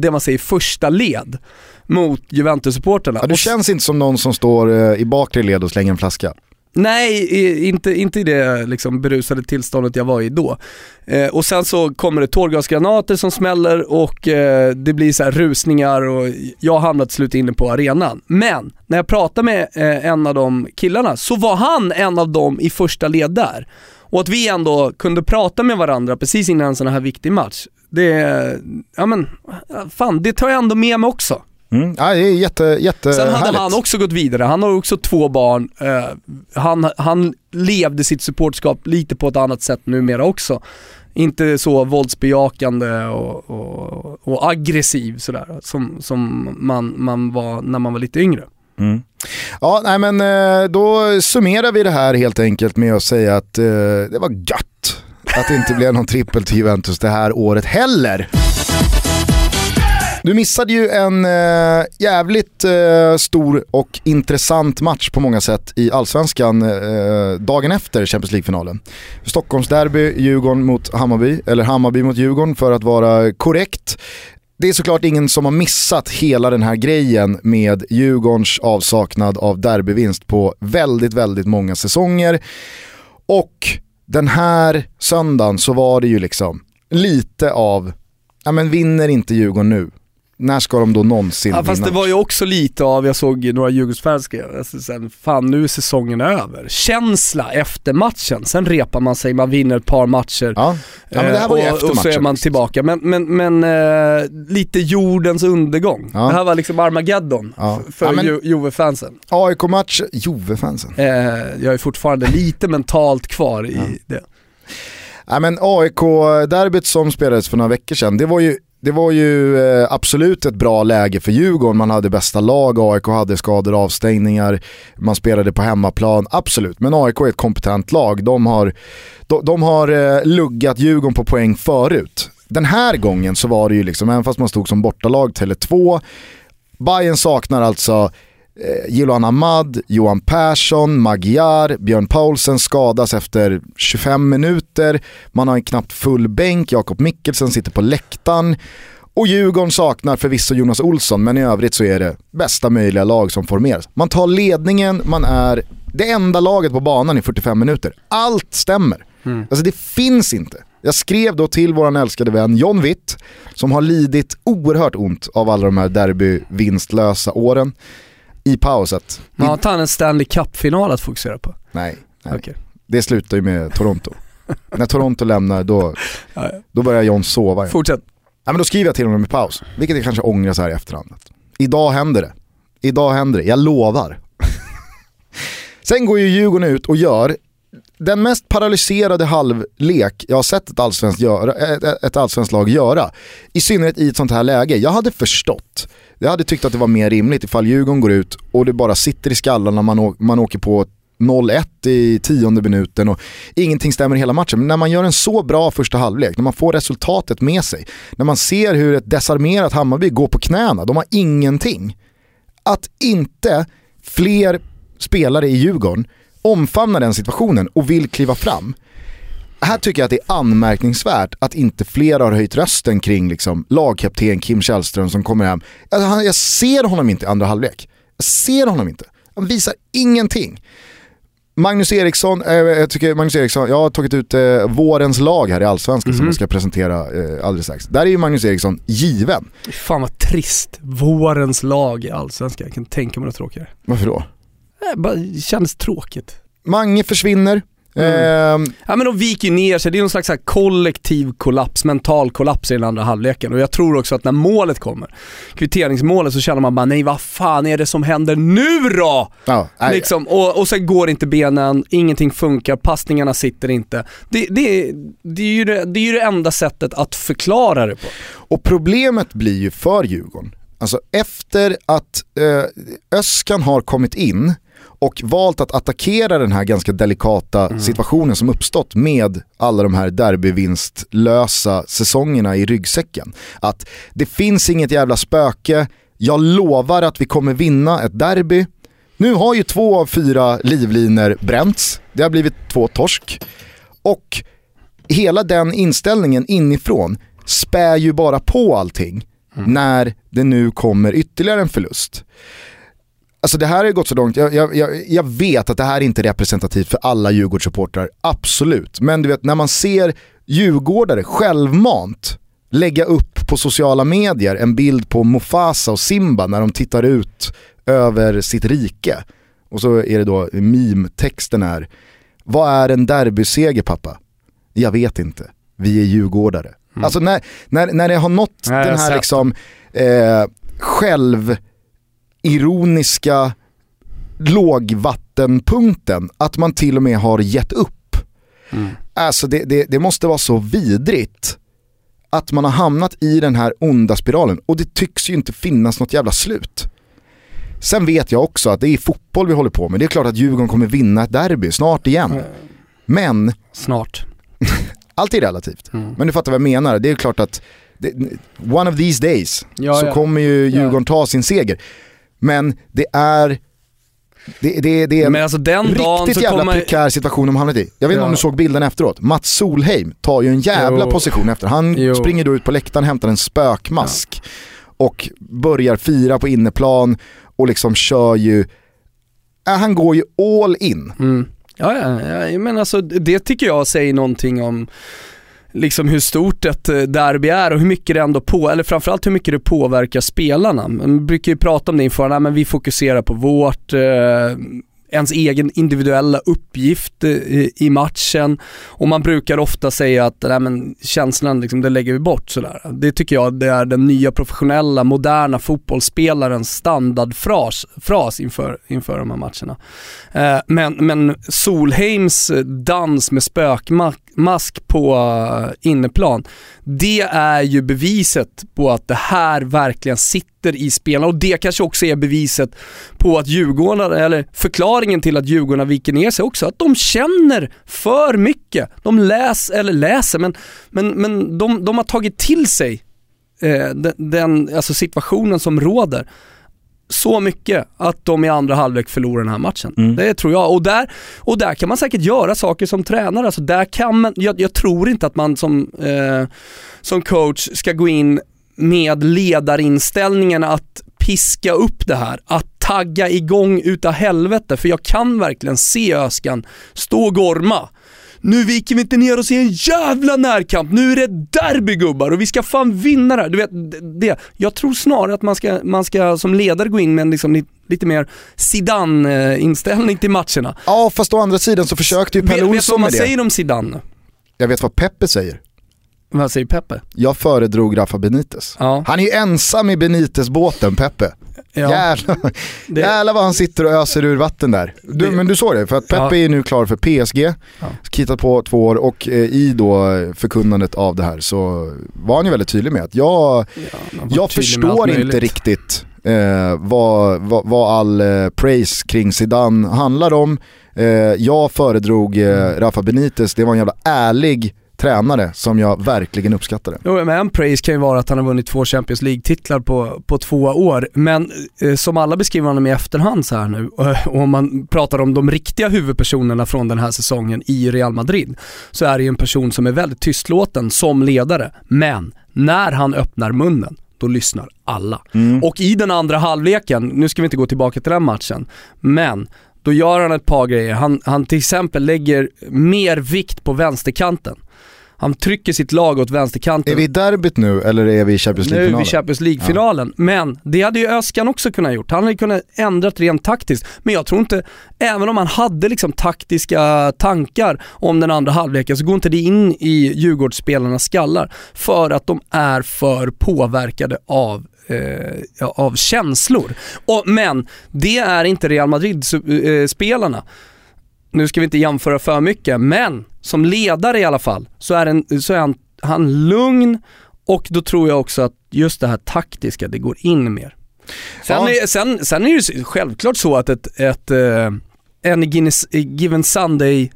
D: det man säger första led mot Juventus-supporterna.
C: Ja, du känns inte som någon som står eh, i bakre led och slänger en flaska.
D: Nej, inte, inte i det liksom berusade tillståndet jag var i då. Eh, och sen så kommer det tårgasgranater som smäller och eh, det blir så här rusningar och jag hamnar till slut inne på arenan. Men när jag pratade med eh, en av de killarna så var han en av dem i första led där. Och att vi ändå kunde prata med varandra precis innan en sån här viktig match. Det, ja men, fan det tar jag ändå med mig också.
C: Mm. Ja, det är jätte, jätte
D: Sen hade
C: härligt.
D: han också gått vidare, han har också två barn. Eh, han, han levde sitt supportskap lite på ett annat sätt numera också. Inte så våldsbejakande och, och, och aggressiv sådär som, som man, man var när man var lite yngre.
C: Mm. Ja, nej men eh, då summerar vi det här helt enkelt med att säga att eh, det var gött att det inte blev någon trippel till Juventus det här året heller. Du missade ju en eh, jävligt eh, stor och intressant match på många sätt i Allsvenskan eh, dagen efter Champions League-finalen. Stockholmsderby, Djurgården mot Hammarby, eller Hammarby mot Djurgården för att vara korrekt. Det är såklart ingen som har missat hela den här grejen med Djurgårdens avsaknad av derbyvinst på väldigt, väldigt många säsonger. Och den här söndagen så var det ju liksom lite av, ja men vinner inte Djurgården nu, när ska de då någonsin
D: Ja, fast
C: vinna?
D: det var ju också lite av, jag såg några Djurgårdsfans skriva, alltså, sen, fan nu är säsongen över. Känsla efter matchen, sen repar man sig, man vinner ett par matcher.
C: Ja, ja men det här var ju
D: Eh,
C: efter
D: och, och så är man tillbaka. Men, men, men eh, lite jordens undergång.
C: Ja.
D: Det här var liksom Armageddon
C: Ja.
D: för
C: Ja,
D: Juve-fansen.
C: AIK-match, Juve-fansen.
D: Eh, jag är fortfarande lite mentalt kvar i det.
C: Ja, men AIK-derbyt som spelades för några veckor sedan, det var ju, det var ju eh, absolut ett bra läge för Djurgården. Man hade bästa lag, AIK hade skador och avstängningar, man spelade på hemmaplan, absolut. Men AIK är ett kompetent lag, de har, de, de har eh, luggat Djurgården på poäng förut. Den här gången så var det ju liksom, även fast man stod som bortalag, Tele2, Bayern saknar alltså Jiloan Ahmad, Johan Persson, Magyar, Björn Paulsen skadas efter 25 minuter. Man har en knappt full bänk, Jakob Mikkelsen sitter på läktaren. Och Djurgården saknar förvisso Jonas Olsson, men i övrigt så är det bästa möjliga lag som formeras. Man tar ledningen, man är det enda laget på banan i 45 minuter. Allt stämmer. Alltså det finns inte. Jag skrev då till våran älskade vän John Witt, som har lidit oerhört ont av alla de här derbyvinstlösa åren, i pauset.
D: Har inte han en Stanley Cup-final att fokusera på?
C: Nej, nej.
D: Okej.
C: det slutar ju med Toronto. När Toronto lämnar då, då börjar John sova igen.
D: Fortsätt.
C: Ja, men då skriver jag till honom i paus, vilket jag kanske ångrar så här i efterhand. Idag händer det. Idag händer det, jag lovar. Sen går ju Djurgården ut och gör den mest paralyserade halvlek jag har sett ett allsvenskt, göra, ett, ett allsvenskt lag göra. I synnerhet i ett sånt här läge. Jag hade förstått, jag hade tyckt att det var mer rimligt ifall Djurgården går ut och det bara sitter i skallen när man, man åker på 0-1 i tionde minuten och ingenting stämmer hela matchen. Men när man gör en så bra första halvlek, när man får resultatet med sig, när man ser hur ett desarmerat Hammarby går på knäna, de har ingenting. att inte fler spelare i Djurgården omfamnar den situationen och vill kliva fram. Här tycker jag att det är anmärkningsvärt att inte fler har höjt rösten kring liksom lagkapten Kim Källström som kommer hem. Jag, jag ser honom inte i andra halvlek. Jag ser honom inte. Han visar ingenting. Magnus Eriksson, eh, jag tycker Magnus Eriksson, jag har tagit ut eh, vårens lag här i Allsvenskan som
D: Mhm.
C: jag ska presentera eh, alldeles strax. Där är ju Magnus Eriksson given.
D: Fan vad trist. Vårens lag i Allsvenskan. Jag kan tänka mig något tråkigare.
C: Varför då?
D: Det bara det kändes tråkigt.
C: Mange försvinner.
D: Mm.
C: Ehm,
D: Ja men de viker ner sig, det är någon slags så här kollektiv kollaps, mental kollaps i den andra halvleken och jag tror också att när målet kommer, kvitteringsmålet, så känner man bara nej vad fan är det som händer nu då?
C: ja,
D: Liksom, och, och sen går inte benen, ingenting funkar, passningarna sitter inte. Det, det, det, är ju det, det är ju det enda sättet att förklara det på.
C: Och problemet blir ju för Djurgården, alltså efter att eh, Öskan har kommit in och valt att attackera den här ganska delikata situationen som uppstått med alla de här derbyvinstlösa säsongerna i ryggsäcken. Att det finns inget jävla spöke, jag lovar att vi kommer vinna ett derby. Nu har ju två av fyra livliner bränts, det har blivit två torsk. Och hela den inställningen inifrån spär ju bara på allting när det nu kommer ytterligare en förlust. Alltså det här har ju gått så långt, jag, jag, jag, vet att det här inte är representativt för alla Djurgårdssupportrar, absolut. Men du vet när man ser djurgårdare självmant lägga upp på sociala medier en bild på Mufasa och Simba när de tittar ut över sitt rike. Och så är det då meme-texten är, vad är en derbyseger pappa? Jag vet inte, vi är djurgårdare. Alltså när, när, när det har nått
D: Nej,
C: den här liksom eh, självironiska lågvattenpunkten, att man till och med har gett upp.
D: Mm.
C: Alltså det, det, det måste vara så vidrigt att man har hamnat i den här onda spiralen och det tycks ju inte finnas något jävla slut. Sen vet jag också att det är fotboll vi håller på med. Det är klart att Djurgården kommer vinna ett derby snart igen. Men
D: Snart.
C: allt är relativt.
D: Mm.
C: Men du fattar vad jag menar. Det är klart att det, one of these days
D: Ja,
C: så
D: ja.
C: kommer ju Djurgården ta sin seger. Men det är det, det, det är en
D: alltså
C: riktigt jävla
D: kommer...
C: prekär situation de hamnat i. Jag vet inte
D: Ja.
C: om du såg bilden efteråt. Mats Solheim tar ju en jävla
D: Jo.
C: position efter. Han
D: Jo.
C: springer då ut på läktaren, hämtar en spökmask och börjar fira på inneplan och liksom kör ju, äh, han går ju all in.
D: Mm. Ja, ja, ja, men alltså det tycker jag säger någonting om liksom hur stort ett eh, derby är och hur mycket det ändå på, eller framförallt hur mycket det påverkar spelarna. Man brukar ju prata om det inför, nej, men vi fokuserar på vårt, eh, ens egen individuella uppgift eh, i matchen och man brukar ofta säga att nej, men känslan liksom, det lägger vi bort sådär. Det tycker jag det är den nya professionella, moderna fotbollsspelarens standardfras fras inför, inför de här matcherna. Eh, men, men Solheims eh, dans med mask på eh, inneplan, det är ju beviset på att det här verkligen sitter i spelarna och det kanske också är beviset på att Djurgården, eller förklaringen till att Djurgården viker ner sig också, att de känner för mycket. De läser, eller läser, men, men, men de, de har tagit till sig eh, den, den alltså situationen som råder så mycket att de i andra halvlek förlorar den här matchen.
C: Mm.
D: Det tror jag. Och där, och där kan man säkert göra saker som tränare. Alltså där kan man, jag, jag tror inte att man som, eh, som coach ska gå in med ledarinställningen att piska upp det här, att tagga igång utav helvete. För jag kan verkligen se Öskan stå och gorma. Nu viker vi inte ner oss i en jävla närkamp, nu är det derby gubbar och vi ska fan vinna det här. Du vet, det- det. Jag tror snarare att man ska, man ska som ledare gå in med en liksom li- lite mer Zidane-inställning till matcherna.
C: Ja fast å andra sidan så försökte ju Pelle
D: vet du
C: Olsson
D: vad man
C: med det.
D: säger om Zidane?
C: Jag vet vad Peppe säger.
D: Vad säger Peppe?
C: Jag föredrog Rafa Benitez.
D: Ja.
C: Han är ju ensam i Benitez-båten Peppe.
D: Ja.
C: Jävlar.
D: Det-
C: Jävlar vad han sitter och öser ur vatten där. Du,
D: Det-
C: men du såg det, för att Peppe
D: Ja.
C: är nu klar för PSG, kittat på två år och eh, i då förkunnandet av det här så var han ju väldigt tydlig med att jag,
D: var
C: jag förstår inte riktigt eh, vad, vad, vad all eh, praise kring Zidane handlar om. Eh, jag föredrog eh,
D: Mm.
C: Rafa Benitez, det var en jävla ärlig tränare som jag verkligen uppskattade.
D: Jo, men en praise kan ju vara att han har vunnit två Champions League-titlar på, på två år. Men eh, som alla beskriver honom i efterhand så här nu, och om man pratar om de riktiga huvudpersonerna från den här säsongen i Real Madrid, så är det ju en person som är väldigt tystlåten som ledare. Men när han öppnar munnen, då lyssnar alla.
C: Mm.
D: Och i den andra halvleken, nu ska vi inte gå tillbaka till den matchen, men då gör han ett par grejer. Han, han till exempel lägger mer vikt på vänsterkanten. Han trycker sitt lag åt vänsterkanten.
C: Är vi i derbyt nu eller är vi i Champions
D: Nu är
C: League-finalen?
D: vi i Champions League-finalen. Men det hade ju Öskan också kunnat gjort. Han hade kunnat ändrat rent taktiskt. Men jag tror inte, även om han hade liksom taktiska tankar om den andra halvleken så går inte det in i Djurgårdsspelarnas skallar. För att de är för påverkade av eh, ja, av känslor. Och, men det är inte Real Madrid-spelarna. Nu ska vi inte jämföra för mycket, men som ledare i alla fall så är, en, så är han, han lugn och då tror jag också att just det här taktiska, det går in mer. Sen,
C: Ja.
D: är, sen, sen är det ju självklart så att ett, ett eh, en Guinness- Given Sunday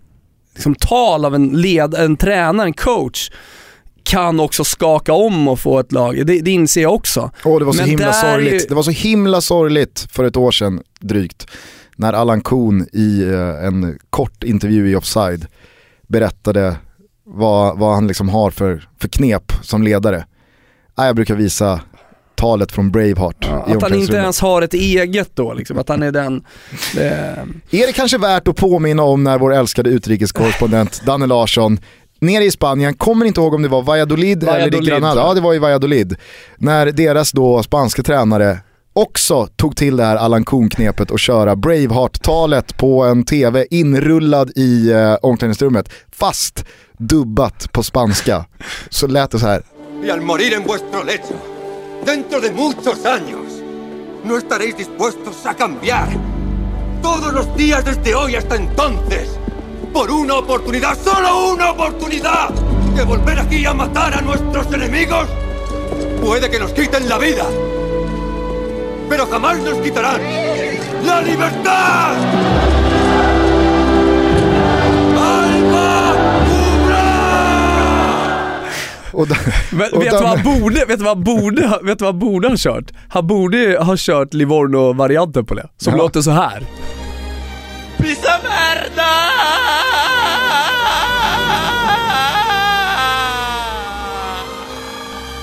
D: liksom, tal av en, led, en tränare, en coach kan också skaka om och få ett lag. Det, det inser jag också.
C: Åh, det var så
D: Men
C: himla sorgligt.
D: ju-
C: Det var så himla sorgligt för ett år sedan drygt. När Allan Kuhn i eh, en kort intervju i Offside berättade vad, vad han liksom har för, för knep som ledare. Jag brukar visa talet från Braveheart i
D: Att han inte ens har ett eget då, liksom, att han är den... Eh,
C: Är det kanske värt att påminna om när vår älskade utrikeskorrespondent Danne Larsson nere i Spanien, kommer inte ihåg om det var Valladolid, eller
D: Valladolid,
C: i Granada, ja det var i Valladolid. När deras då spanska tränare också tog till det här Allan Kuhn-knepet och köra Braveheart-talet på en TV inrullad i eh, omklädningsrummet, fast dubbat på spanska. Så lät det så här.
F: y al morir en vuestro lecho, dentro de muchos años, no estaréis dispuestos a cambiar. Todos los días desde hoy hasta entonces, por una oportunidad, solo una oportunidad, de volver aquí a matar a nuestros enemigos. Puede que nos quiten la vida, pero jamás nos quitarán la libertad.
C: Och då,
D: Men
C: och
D: vet, du vad han borde, vet, du vad han borde, vet du vad han borde ha kört? Han borde ha kört Livorno-varianten på det, som
C: Ja.
D: låter så här.
B: ¡Pisa merda!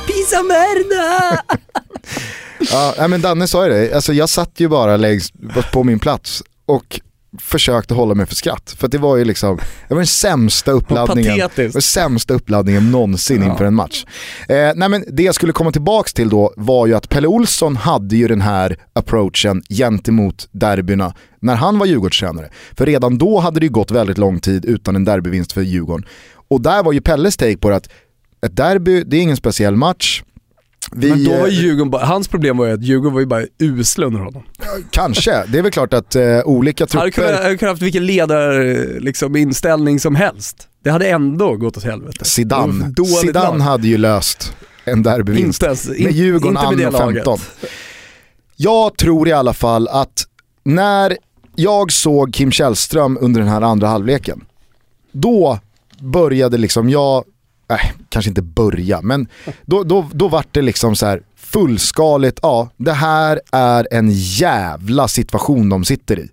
D: Pisa merda!
C: Ja, men Danne sa ju det, alltså, jag satt ju bara längst på min plats och försökte hålla mig för skratt. För det var ju liksom, det var den sämsta uppladdningen, var sämsta uppladdningen någonsin inför en match. Eh, nej, men det jag skulle komma tillbaka till då var ju att Pelle Olsson hade ju den här approachen gentemot derbyna när han var Djurgårdstränare. För redan då hade det ju gått väldigt lång tid utan en derbyvinst för Djurgården. Och där var ju Pelles take på det att ett derby, det är ingen speciell match. Vi,
D: Men då var Djurgården bara, hans problem var ju att Djurgården var ju bara usla under honom.
C: Kanske, det är väl klart att eh, olika
D: Han hade kunnat,
C: trupper,
D: kunnat haft vilken ledar, liksom, inställning som helst. Det hade ändå gått åt helvete.
C: Zidane, Zidane
D: lag.
C: hade ju löst en derbyvinst
D: Inte in,
C: med Djurgården
D: inte med det
C: anno
D: laget.
C: 15. Jag tror i alla fall att när jag såg Kim Källström under den här andra halvleken, då började liksom jag, nej kanske inte börja, men då, då, då vart det liksom så här fullskaligt, ja det här är en jävla situation de sitter i.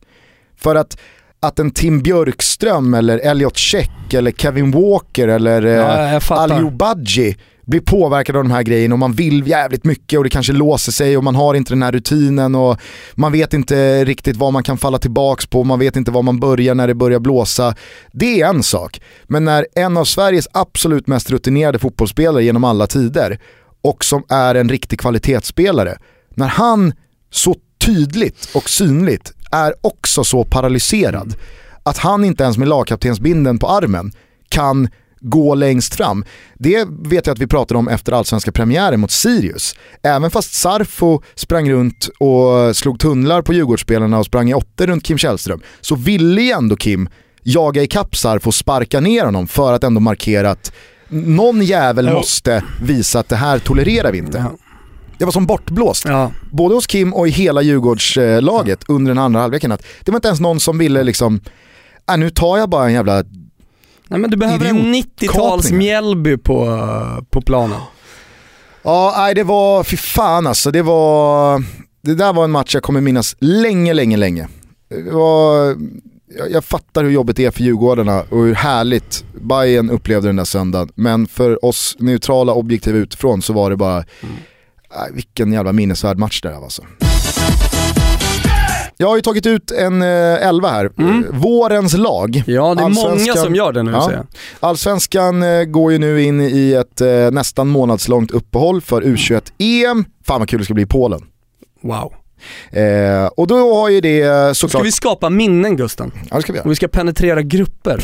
C: För att, att en Tim Björkström eller Elliot Check eller Kevin Walker eller
D: Ja,
C: eh. Aliou Badji blir påverkad av de här grejerna och man vill jävligt mycket och det kanske låser sig och man har inte den här rutinen och man vet inte riktigt vad man kan falla tillbaks på, man vet inte var man börjar när det börjar blåsa. Det är en sak. Men när en av Sveriges absolut mest rutinerade fotbollsspelare genom alla tider och som är en riktig kvalitetsspelare, när han så tydligt och synligt är också så paralyserad att han inte ens med lagkaptensbinden på armen kan gå längst fram. Det vet jag att vi pratade om efter allsvenska premiären mot Sirius. Även fast Sarfo sprang runt och slog tunnlar på Djurgårdsspelarna och sprang i åttor runt Kim Källström så ville ju ändå Kim jaga ikapp Sarfo och sparka ner honom för att ändå markera att någon jävel måste visa att det här tolererar vi inte.
D: Ja.
C: Det var som bortblåst
D: Ja.
C: både hos Kim och i hela Djurgårdslaget under den andra halvleken att det var inte ens någon som ville liksom, äh, nu tar jag bara en jävla
D: Nej men du behöver en
C: Idiotkapningar.
D: 90-tals Mjällby på, på planen.
C: Ja, nej det var, fy fan alltså. Det var, det där var en match jag kommer minnas länge, länge, länge. Det var, jag, jag fattar hur jobbigt det är för Djurgårdarna och hur härligt Bayern upplevde den där söndagen. Men för oss neutrala objektiva utifrån så var det bara, nej, vilken jävla minnesvärd match det där var alltså. Jag har ju tagit ut en eh, elva här. Eh, Vårens lag.
D: Ja, det är många som gör det nu
C: Ja.
D: jag.
C: Allsvenskan eh, går ju nu in i ett eh, nästan månadslångt uppehåll för U21-EM. Fan vad kul det ska bli i Polen.
D: Wow.
C: Eh, och då har ju det eh,
D: Ska
C: såklart...
D: vi skapa minnen Gusten?
C: Ja det ska vi göra.
D: Och vi ska penetrera grupper.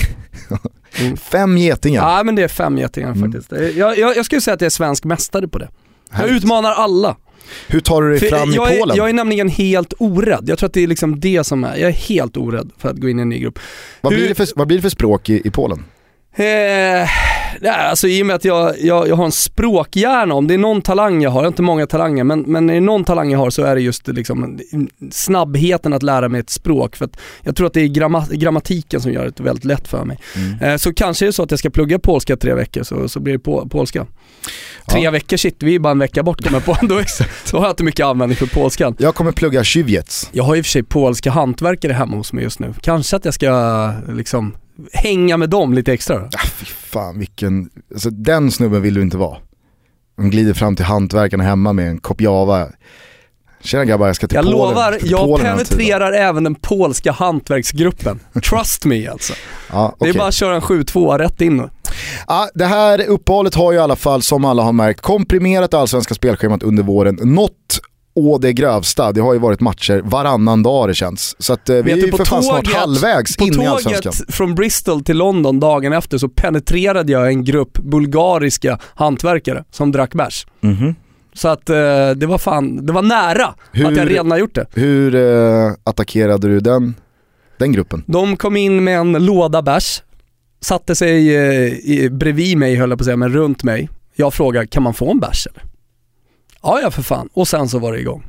C: Fem getingar.
D: Ja men det är fem getingar faktiskt. Jag, jag, jag skulle säga att jag är svensk mästare på det. Jag
C: Härligt.
D: utmanar alla.
C: Hur tar du dig
D: För
C: fram
D: jag,
C: i Polen?
D: är, jag är nämligen helt orädd. Jag tror att det är liksom det som är, jag är helt orädd för att gå in i en ny grupp.
C: vad,
D: hur-
C: blir det för, vad blir det för språk i, i Polen?
D: Eh, nej, alltså i och med att jag, jag, jag har en språkhjärna, om det är någon talang jag har, jag har inte många talanger, men, men är det någon talang jag har så är det just liksom snabbheten att lära mig ett språk. För att jag tror att det är gramma, grammatiken som gör det väldigt lätt för mig. Eh, så kanske är det så att jag ska plugga polska tre veckor, så, så blir det på, polska. Tre
C: Ja.
D: veckor, shit, vi är bara en vecka bort kommer jag på. Då, då har jag inte mycket användning för polskan.
C: Jag kommer plugga Tjuvjets.
D: Jag har i och för sig polska hantverkare hemma hos mig just nu. Kanske att jag ska liksom hänga med dem lite extra då.
C: Ah, fy fan vilken, alltså, den snubben vill du inte vara. De glider fram till hantverkarna hemma med en kopp java. Tjena grabbar jag ska till
D: Jag
C: Polen.
D: lovar,
C: till
D: jag
C: Polen här tiden.
D: penetrerar även den polska hantverksgruppen. Trust me alltså.
C: Ja,
D: Det är bara att köra en 7-2 rätt in.
C: Ja, det här uppehållet har ju i alla fall, som alla har märkt, komprimerat allsvenska spelschemat under våren. Något å det grövsta. Det har ju varit matcher varannan dag det känns. Så att, eh, vi
D: Vet
C: är ju
D: på
C: för fan snart halvvägs
D: På
C: in i allsvenskan.
D: tåget från Bristol till London dagen efter så penetrerade jag en grupp bulgariska hantverkare som drack bärs.
C: Mhm.
D: Så att eh, det var fan, det var nära
C: Hur-
D: att jag redan har gjort det.
C: Hur eh, attackerade du den, den gruppen?
D: De kom in med en låda bärs, satte sig eh, i, bredvid mig höll jag på att säga, men runt mig. Jag frågade, kan man få en bärs eller? Ja, ja för fan. Och sen så var det igång.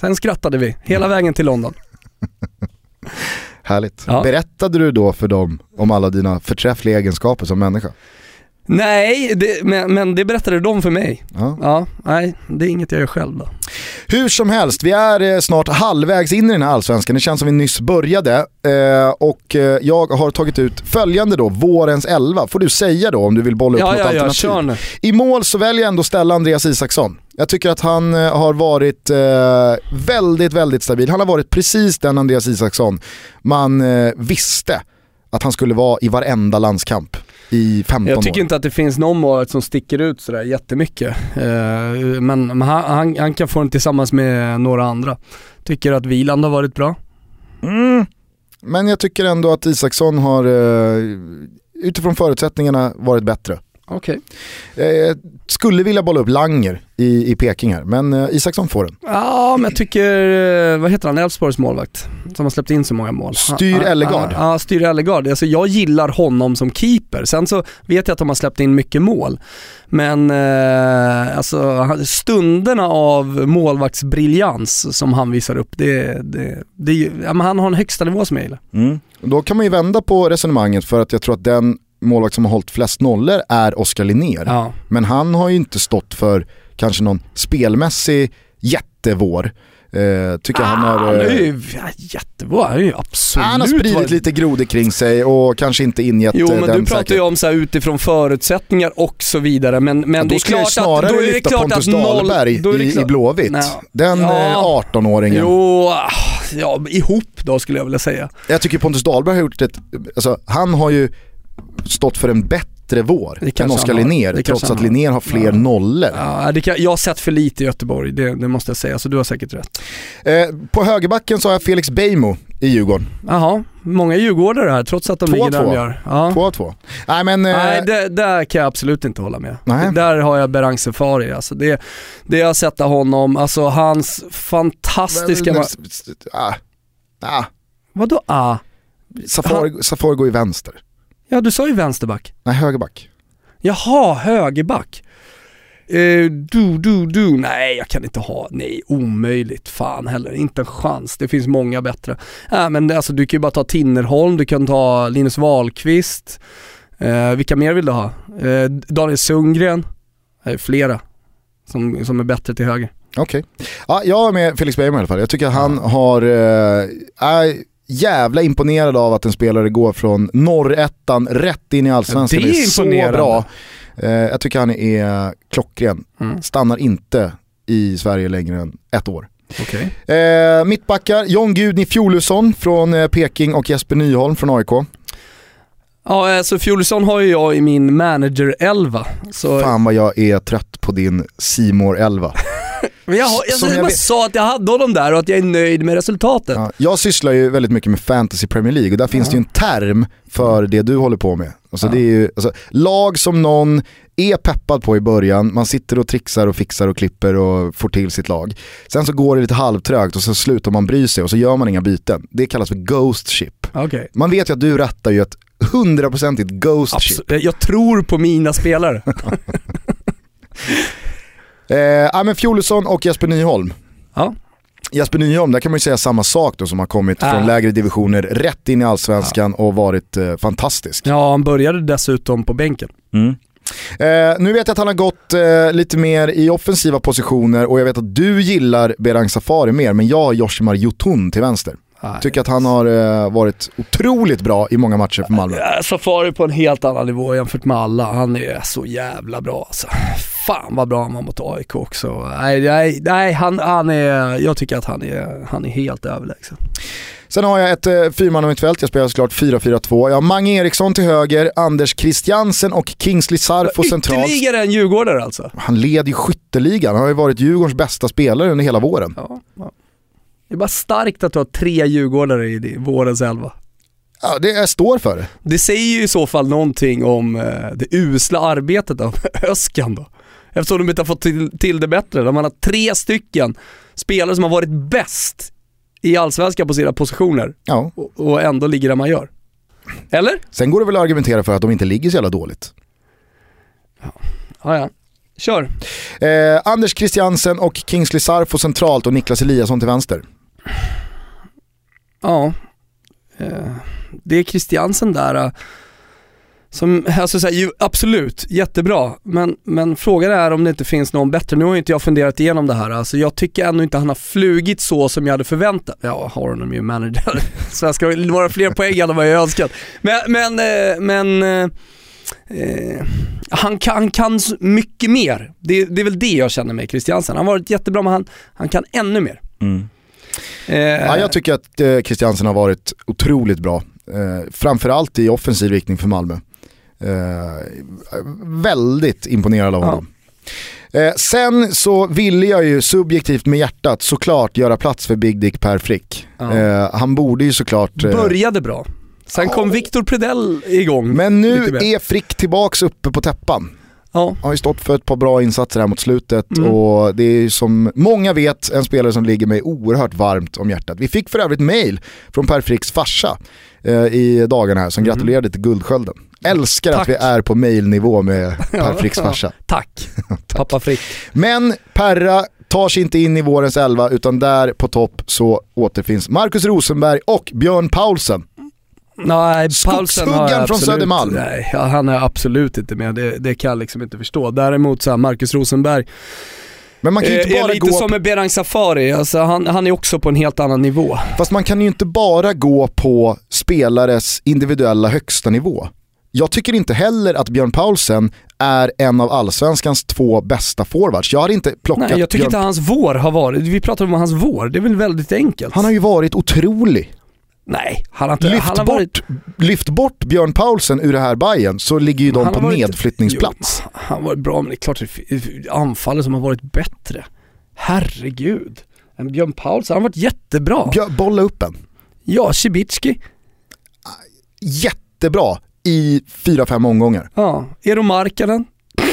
D: Sen skrattade vi hela vägen till London.
C: Härligt.
D: Ja.
C: Berättade du då för dem om alla dina förträffliga egenskaper som människa?
D: Nej, det, men, men det berättade de för mig.
C: Ja.
D: Ja, nej, det är inget jag gör själv då.
C: Hur som helst, vi är eh, snart halvvägs in i den här allsvenskan. Det känns som vi nyss började. Eh, och eh, jag har tagit ut följande då, vårens 11. Får du säga då om du vill bolla upp
D: Ja,
C: något
D: ja, ja,
C: alternativ.
D: kör nu.
C: I mål så väljer jag ändå ställa Andreas Isaksson. Jag tycker att han eh, har varit eh, väldigt, väldigt stabil. Han har varit precis den Andreas Isaksson man eh, visste att han skulle vara i varenda landskamp i 15
D: Jag tycker
C: år.
D: inte att det finns någon målvakt som sticker ut sådär jättemycket. Eh, men han, han kan få den tillsammans med några andra. Tycker att Wieland har varit bra.
C: Mm. Men jag tycker ändå att Isaksson har eh, utifrån förutsättningarna varit bättre.
D: Okej.
C: Jag skulle vilja bolla upp Langer i, i Peking här, men eh, Isaksson får den.
D: Ja, men jag tycker, eh, vad heter han, Elfsborgs målvakt? Som har släppt in så många mål.
C: Styr Ellegard.
D: Ja, Styr Ellegard. Alltså jag gillar honom som keeper. Sen så vet jag att de har släppt in mycket mål. Men eh, alltså stunderna av målvaktsbriljans som han visar upp, det, det, det ja, han har en högsta nivå som jag gillar.
C: Då kan man ju vända på resonemanget för att jag tror att den målvakt som har hållit flest nollor är Oskar Linnér.
D: Ja.
C: Men han har ju inte stått för kanske någon spelmässig jättevår. Eh, tycker han har...
D: han är
C: eh,
D: ju ja, jättebra, han är ju absolut
C: han har spridit
D: varit-
C: lite grodor kring sig och kanske inte ingett
D: Jo
C: eh,
D: men
C: den
D: du pratar ju om så här utifrån förutsättningar och så vidare men, men
C: Ja,
D: det
C: då
D: är
C: skulle jag
D: klart
C: snarare
D: att, då är det
C: lyfta Pontus
D: att noll,
C: Dahlberg
D: då är det
C: i, i Blåvitt.
D: Nej.
C: Den
D: Ja.
C: eh, 18-åringen.
D: Jo, ah, ja ihop då skulle jag vilja säga.
C: Jag tycker Pontus Dahlberg har gjort ett, alltså, han har ju stått för en bättre vår
D: Det
C: än Oskar
D: han.
C: Linnér, trots att
D: han har.
C: Linnér har fler
D: Ja.
C: nollor.
D: Ja, det kan, jag har sett för lite i Göteborg, det, det måste jag säga, så du har säkert rätt.
C: Eh, på högerbacken så har jag Felix Beijmo i Djurgården.
D: Jaha, många djurgårdare här trots att de
C: Två
D: ligger där de
C: två.
D: gör. Ja.
C: Två av två. Nej men... Eh,
D: Nej, det, där kan jag absolut inte hålla med.
C: Nej.
D: Där har jag Berang Sefari. Alltså det, det jag har sett av honom, alltså hans fantastiska...
C: men-
D: ma-
C: ah, ah,
D: Vadå ah?
C: Safari, Safari går i vänster.
D: Ja du sa ju vänsterback.
C: Nej, högerback.
D: Jaha, högerback. Eh, du, du, du. Nej, jag kan inte ha, nej, omöjligt. Fan heller, inte en chans. Det finns många bättre. Äh, men alltså, du kan ju bara ta Tinnerholm, du kan ta Linus Wahlqvist. Eh, vilka mer vill du ha? Eh, Daniel Sundgren, det är flera som, som är bättre till höger.
C: Okej. Ja, jag är med Felix Bergman i alla fall. Jag tycker att han har, eh, är jävla imponerad av att en spelare går från norrettan rätt in i allsvenskan.
D: Ja, det är
C: så bra. Eh, jag tycker han är klockren.
D: Mm.
C: Stannar inte i Sverige längre än ett år.
D: Okay.
C: Eh, mittbackar, John Gudni Fjolusson från eh, Peking och Jesper Nyholm från AIK.
D: Ja, alltså Fjolesson har ju jag i min manager-elva. Så...
C: Fan vad jag är trött på din Simor 11
D: Men jag, har- jag, jag,
C: jag
D: bara sa att jag hade honom där och att jag är nöjd med resultatet.
C: Ja, jag sysslar ju väldigt mycket med fantasy Premier League och där finns det ju en term för det du håller på med. Alltså
D: Ja.
C: det är ju, alltså, lag som någon är peppad på i början, man sitter och trixar och fixar och klipper och får till sitt lag. Sen så går det lite halvtrögt och så slutar man bry sig och så gör man inga byten. Det kallas för ghost ship.
D: Okej.
C: Man vet ju att du rattar ju ett hundraprocentigt ghost ship.
D: Absolut. Jag tror på mina spelare.
C: Eh, ja men Fjolusson och Jesper Nyholm.
D: Ja.
C: Jesper Nyholm, där kan man ju säga samma sak då som har kommit
D: Ah.
C: från lägre divisioner rätt in i allsvenskan och varit eh, fantastisk.
D: ja, han började dessutom på bänken.
C: Eh, nu vet jag att han har gått eh, lite mer i offensiva positioner och jag vet att du gillar Berang Safari mer, men jag har Yoshimar Jotun till vänster. Tycker att han har eh, varit otroligt bra i många matcher för Malmö.
D: Safari på en helt annan nivå jämfört med alla. Han är så jävla bra alltså. Fan vad bra han var mot AIK också. Nej, nej, nej han, han är, jag tycker att han är, han är helt överlägsen.
C: Sen har jag ett eh, fyrmannamittfält, jag spelar såklart 4-4-2. Jag har Mange Eriksson till höger, Anders Christiansen och Kingsley Sarfo centralt.
D: Ytterligare en djurgårdare alltså.
C: Han leder ju skytteligan, han har ju varit Djurgårdens bästa spelare under hela våren.
D: Ja, ja. Det är bara starkt att du har tre djurgårdare i vårens elva.
C: Ja, det jag står för det.
D: Det säger ju i så fall någonting om eh, det usla arbetet av Öskan då. Eftersom de inte har fått till, till det bättre. De man har tre stycken spelare som har varit bäst i allsvenskan på sina positioner
C: Ja.
D: och, och ändå ligger där man gör. Eller?
C: Sen går det väl att argumentera för att de inte ligger så jävla dåligt.
D: Ja, ja. Kör.
C: Eh, Anders Christiansen och Kingsley Sarfo centralt och Niklas Eliasson till vänster.
D: Ja. Eh, det är Christiansen där eh, som, alltså så här, ju, absolut, jättebra. Men, men frågan är om det inte finns någon bättre. Nu har ju inte jag funderat igenom det här. Alltså jag tycker ändå inte han har flugit så som jag hade förväntat. Ja, har honom ju manager. Så jag ska några fler poäng än vad jag önskat. Men, men, eh, men eh, eh, han, kan, han kan mycket mer. Det, det är väl det jag känner med Christiansen. Han har varit jättebra men han, han kan ännu mer. Mm.
C: Ja, jag tycker att eh, Christiansen har varit otroligt bra. Eh, framförallt i offensiv riktning för Malmö. Eh, väldigt imponerad av
D: Ja.
C: honom. Eh, sen så ville jag ju subjektivt med hjärtat såklart göra plats för Big Dick Per Frick.
D: Ja.
C: Eh, han borde ju såklart... eh,
D: Började bra. Sen kom Victor Predell igång.
C: men nu är Frick tillbaks uppe på täppan.
D: Ja,
C: har ju stått för ett par bra insatser här mot slutet
D: Mm.
C: och det är som många vet en spelare som ligger mig oerhört varmt om hjärtat. Vi fick för övrigt mail från Per Fricks farsa eh, i dagarna här som gratulerade till Guldskölden. Älskar
D: Mm. Tack.
C: att vi är på mailnivå med Per Fricks farsa.
D: tack. Pappa Frick.
C: Men Perra tar sig inte in i vårens elva utan där på topp så återfinns Marcus Rosenberg och Björn Paulsen.
D: Nej, Paulsen har jag
C: Skogshuggan från
D: absolut-
C: Södermalm.
D: Nej, han är absolut inte med. Det, det kan jag liksom inte förstå. Däremot så här, Marcus Rosenberg
C: Men man kan ju
D: eh,
C: inte
D: är
C: bara
D: lite
C: gå
D: som med Berang Safari. Alltså, han, han är också på en helt annan nivå.
C: Fast man kan ju inte bara gå på spelares individuella högsta nivå. Jag tycker inte heller att Björn Paulsen är en av allsvenskans två bästa forwards. Jag hade inte plockat
D: Nej, jag tycker
C: Björn...
D: inte hans vår har varit, vi pratar om hans vår, det är väl väldigt enkelt.
C: Han har ju varit otrolig.
D: Nej, han har inte,
C: Lyft,
D: han har varit...
C: bort, lyft bort Björn Paulsen ur det här Bayern så ligger ju de
D: han
C: på
D: varit-
C: nedflyttningsplats.
D: Jo, han har varit bra, men det är klart anfallet som har varit bättre. Herregud. En Björn Paulsen, han har varit jättebra.
C: Björ, bolla upp en.
D: Ja, Cibicki.
C: Jättebra i 4-5 omgångar.
D: Ja, Eero Markkanen.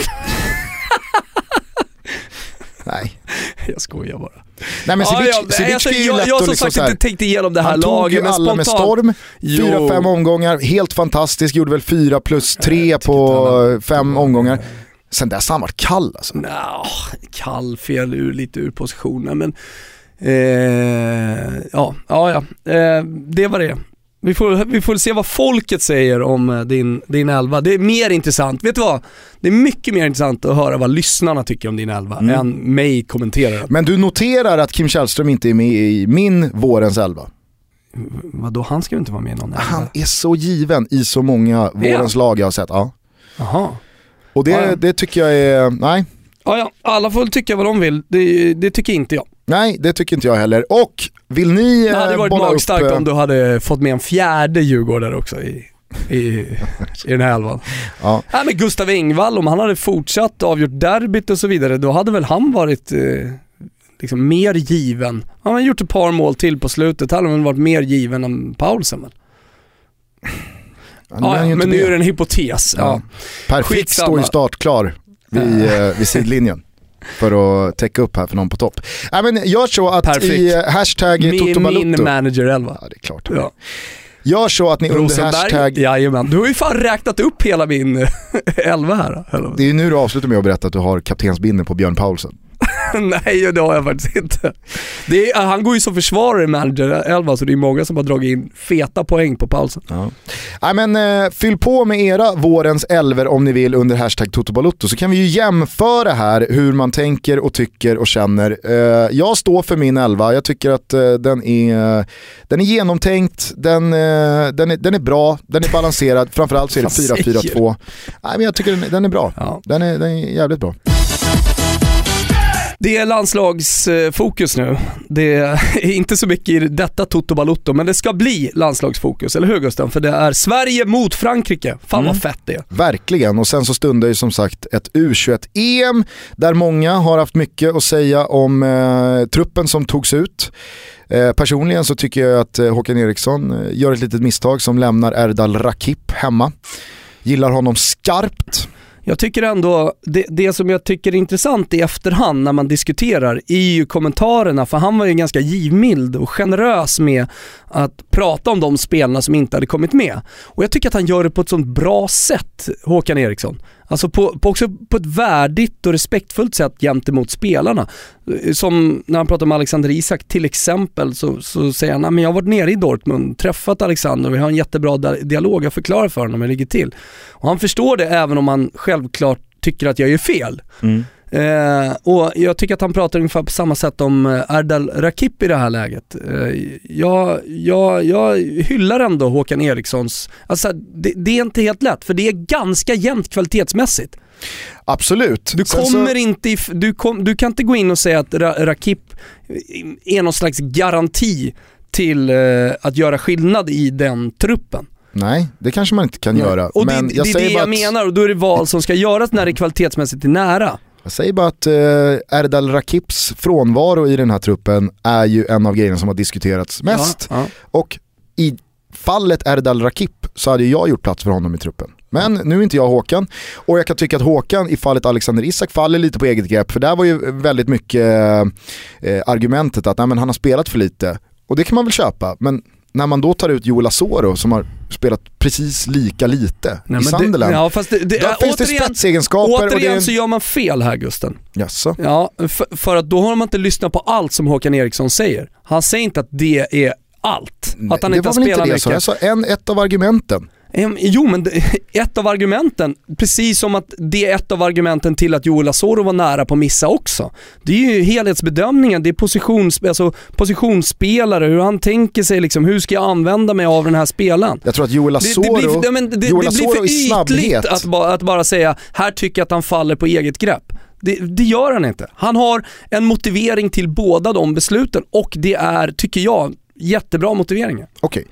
C: Nej.
D: Jag skojar bara.
C: Nej men
D: Ja,
C: Sivic,
D: ja,
C: Sivic
D: alltså, jag, jag har
C: att
D: som
C: liksom
D: sagt
C: här,
D: inte tänkt igenom det här
C: Han tog
D: laget,
C: ju alla med storm, fyra, fem omgångar, helt fantastisk, gjorde väl fyra plus tre på fem omgångar. Sen dess har han varit kall alltså.
D: Nja, kall, fel, ur, lite ur positionen men eh, ja, ja, ja. Eh, det var det. Vi får, vi får se vad folket säger om eh, din, din elva. Det är mer intressant, vet du vad? Det är mycket mer intressant att höra vad lyssnarna tycker om din elva
C: Mm.
D: än mig kommentera.
C: Men du noterar att Kim Källström inte är med i min vårens elva.
D: Vadå, han ska ju inte vara med i någon elva?
C: Han är så given i så många vårens lag jag har sett. Ja.
D: Jaha.
C: Och det,
D: Ja, ja.
C: det tycker jag är, nej,
D: Ja, ja, alla får tycka vad de vill. Det, det tycker inte jag.
C: Nej det tycker inte jag heller. Och vill ni
D: Det hade
C: eh,
D: varit magstarkt
C: upp, eh,
D: om du hade fått med en fjärde djurgårdare också i, i, i den här elvan.
C: Ja.
D: Nej men Gustav Engvall, om han hade fortsatt avgjort derbyt och så vidare, då hade väl han varit eh, liksom mer given. Han har gjort ett par mål till på slutet, hade väl varit mer given än Paulsen väl?
C: Ja,
D: Ja,
C: han
D: men nu är det en hypotes. Ja.
C: Ja. Perfekt står ju startklar vid, eh, vid sidlinjen. För att täcka upp här för någon på topp. Nej men gör så att
D: Perfekt.
C: i eh, hashtag
D: Min, min
C: Toto
D: manager 11.
C: Ja det är klart.
D: Ja.
C: Gör så att ni under
D: Rosenberg,
C: hashtag,
D: jajamän. Du har ju fan räknat upp hela min 11 här. Eller?
C: det är ju nu du avslutar med att berätta att du har kaptensbindeln på Björn Paulsen.
D: Nej, det har jag faktiskt inte. Är, han går ju som försvarare i manager 11 så det är många som har dragit in feta poäng på pausen.
C: Ja. Nej, men, eh, fyll på med era vårens elver om ni vill under hashtag Toto så kan vi ju jämföra här hur man tänker och tycker och känner. Eh, jag står för min elva, jag tycker att eh, den, är, den är genomtänkt, den, eh, den, är, den är bra, den är balanserad, framförallt så är det
D: Vad säger
C: 4-4-2. Nej, men jag tycker den, den är bra.
D: Ja.
C: Den är, den är jävligt bra.
D: Det är landslagsfokus nu. Det är inte så mycket i detta Toto Balotto, men det ska bli landslagsfokus, eller hur Gusten? För det är Sverige mot Frankrike. Fan vad fett det är.
C: Verkligen, och sen så stundar ju som sagt ett U21-EM där många har haft mycket att säga om eh, truppen som togs ut. Eh, personligen så tycker jag att eh, Håkan Eriksson eh, gör ett litet misstag som lämnar Erdal Rakip hemma. Gillar honom skarpt.
D: Jag tycker ändå, det, det som jag tycker är intressant i efterhand när man diskuterar är ju kommentarerna, för han var ju ganska givmild och generös med att prata om de spelarna som inte hade kommit med. Och jag tycker att han gör det på ett sånt bra sätt, Håkan Eriksson. Alltså på, på också på ett värdigt och respektfullt sätt gentemot spelarna. Som när han pratar med Alexander Isak till exempel så, så säger han, men jag har varit nere i Dortmund, träffat Alexander, och vi har en jättebra dialog, jag förklarar för honom hur det ligger till. Och han förstår det även om han självklart tycker att jag gör fel. Mm. Eh, och jag tycker att han pratar ungefär på samma sätt om eh, Erdal Rakip i det här läget. Eh, jag, jag, jag hyllar ändå Håkan Erikssons, alltså det, det är inte helt lätt för det är ganska jämnt kvalitetsmässigt.
C: Absolut.
D: Du
C: Sen
D: kommer
C: så,
D: inte, if- du, kom, du kan inte gå in och säga att Ra, Rakip är någon slags garanti till eh, att göra skillnad i den truppen.
C: Nej, det kanske man inte kan göra.
D: Och
C: Men
D: det,
C: jag
D: det är det jag
C: att-
D: menar och då är det val som ska göras när det kvalitetsmässigt är nära.
C: Jag säger bara att eh, Erdal Rakips frånvaro i den här truppen är ju en av grejerna som har diskuterats mest.
D: Ja, ja.
C: Och i fallet Erdal Rakip så hade jag gjort plats för honom i truppen. Men nu är inte jag Håkan och jag kan tycka att Håkan i fallet Alexander Isak faller lite på eget grepp för där var ju väldigt mycket eh, argumentet att nej, men han har spelat för lite. Och det kan man väl köpa, men när man då tar ut Joel Asoro som har spelat precis lika lite
D: Nej,
C: i Sunderland.
D: Det, ja, fast det, det,
C: Då finns det
D: återigen,
C: spetsegenskaper och det
D: återigen
C: en...
D: så gör man fel här Gusten.
C: Jaså?
D: Ja, för, för att då har man inte lyssnat på allt som Håkan Eriksson säger. Han säger inte att det är allt. att han
C: det
D: inte
C: var
D: har
C: väl inte
D: spelat
C: det jag sa,
D: mycket.
C: jag sa en, ett av argumenten.
D: Jo men det- ett av argumenten, precis som att det är ett av argumenten till att Joel Asoro var nära på att missa också. Det är ju helhetsbedömningen, det är positions, alltså positionsspelare, hur han tänker sig liksom, hur ska jag använda mig av den här spelaren?
C: Jag tror att Joel
D: Det,
C: Asoro,
D: det blir, ja, men det, det
C: Joel
D: blir
C: Asoro
D: för
C: snabbhet.
D: ytligt att, ba, att bara säga, här tycker jag att han faller på eget grepp. Det, det gör han inte. Han har en motivering till båda de besluten och det är, tycker jag, jättebra motiveringar.
C: Okej.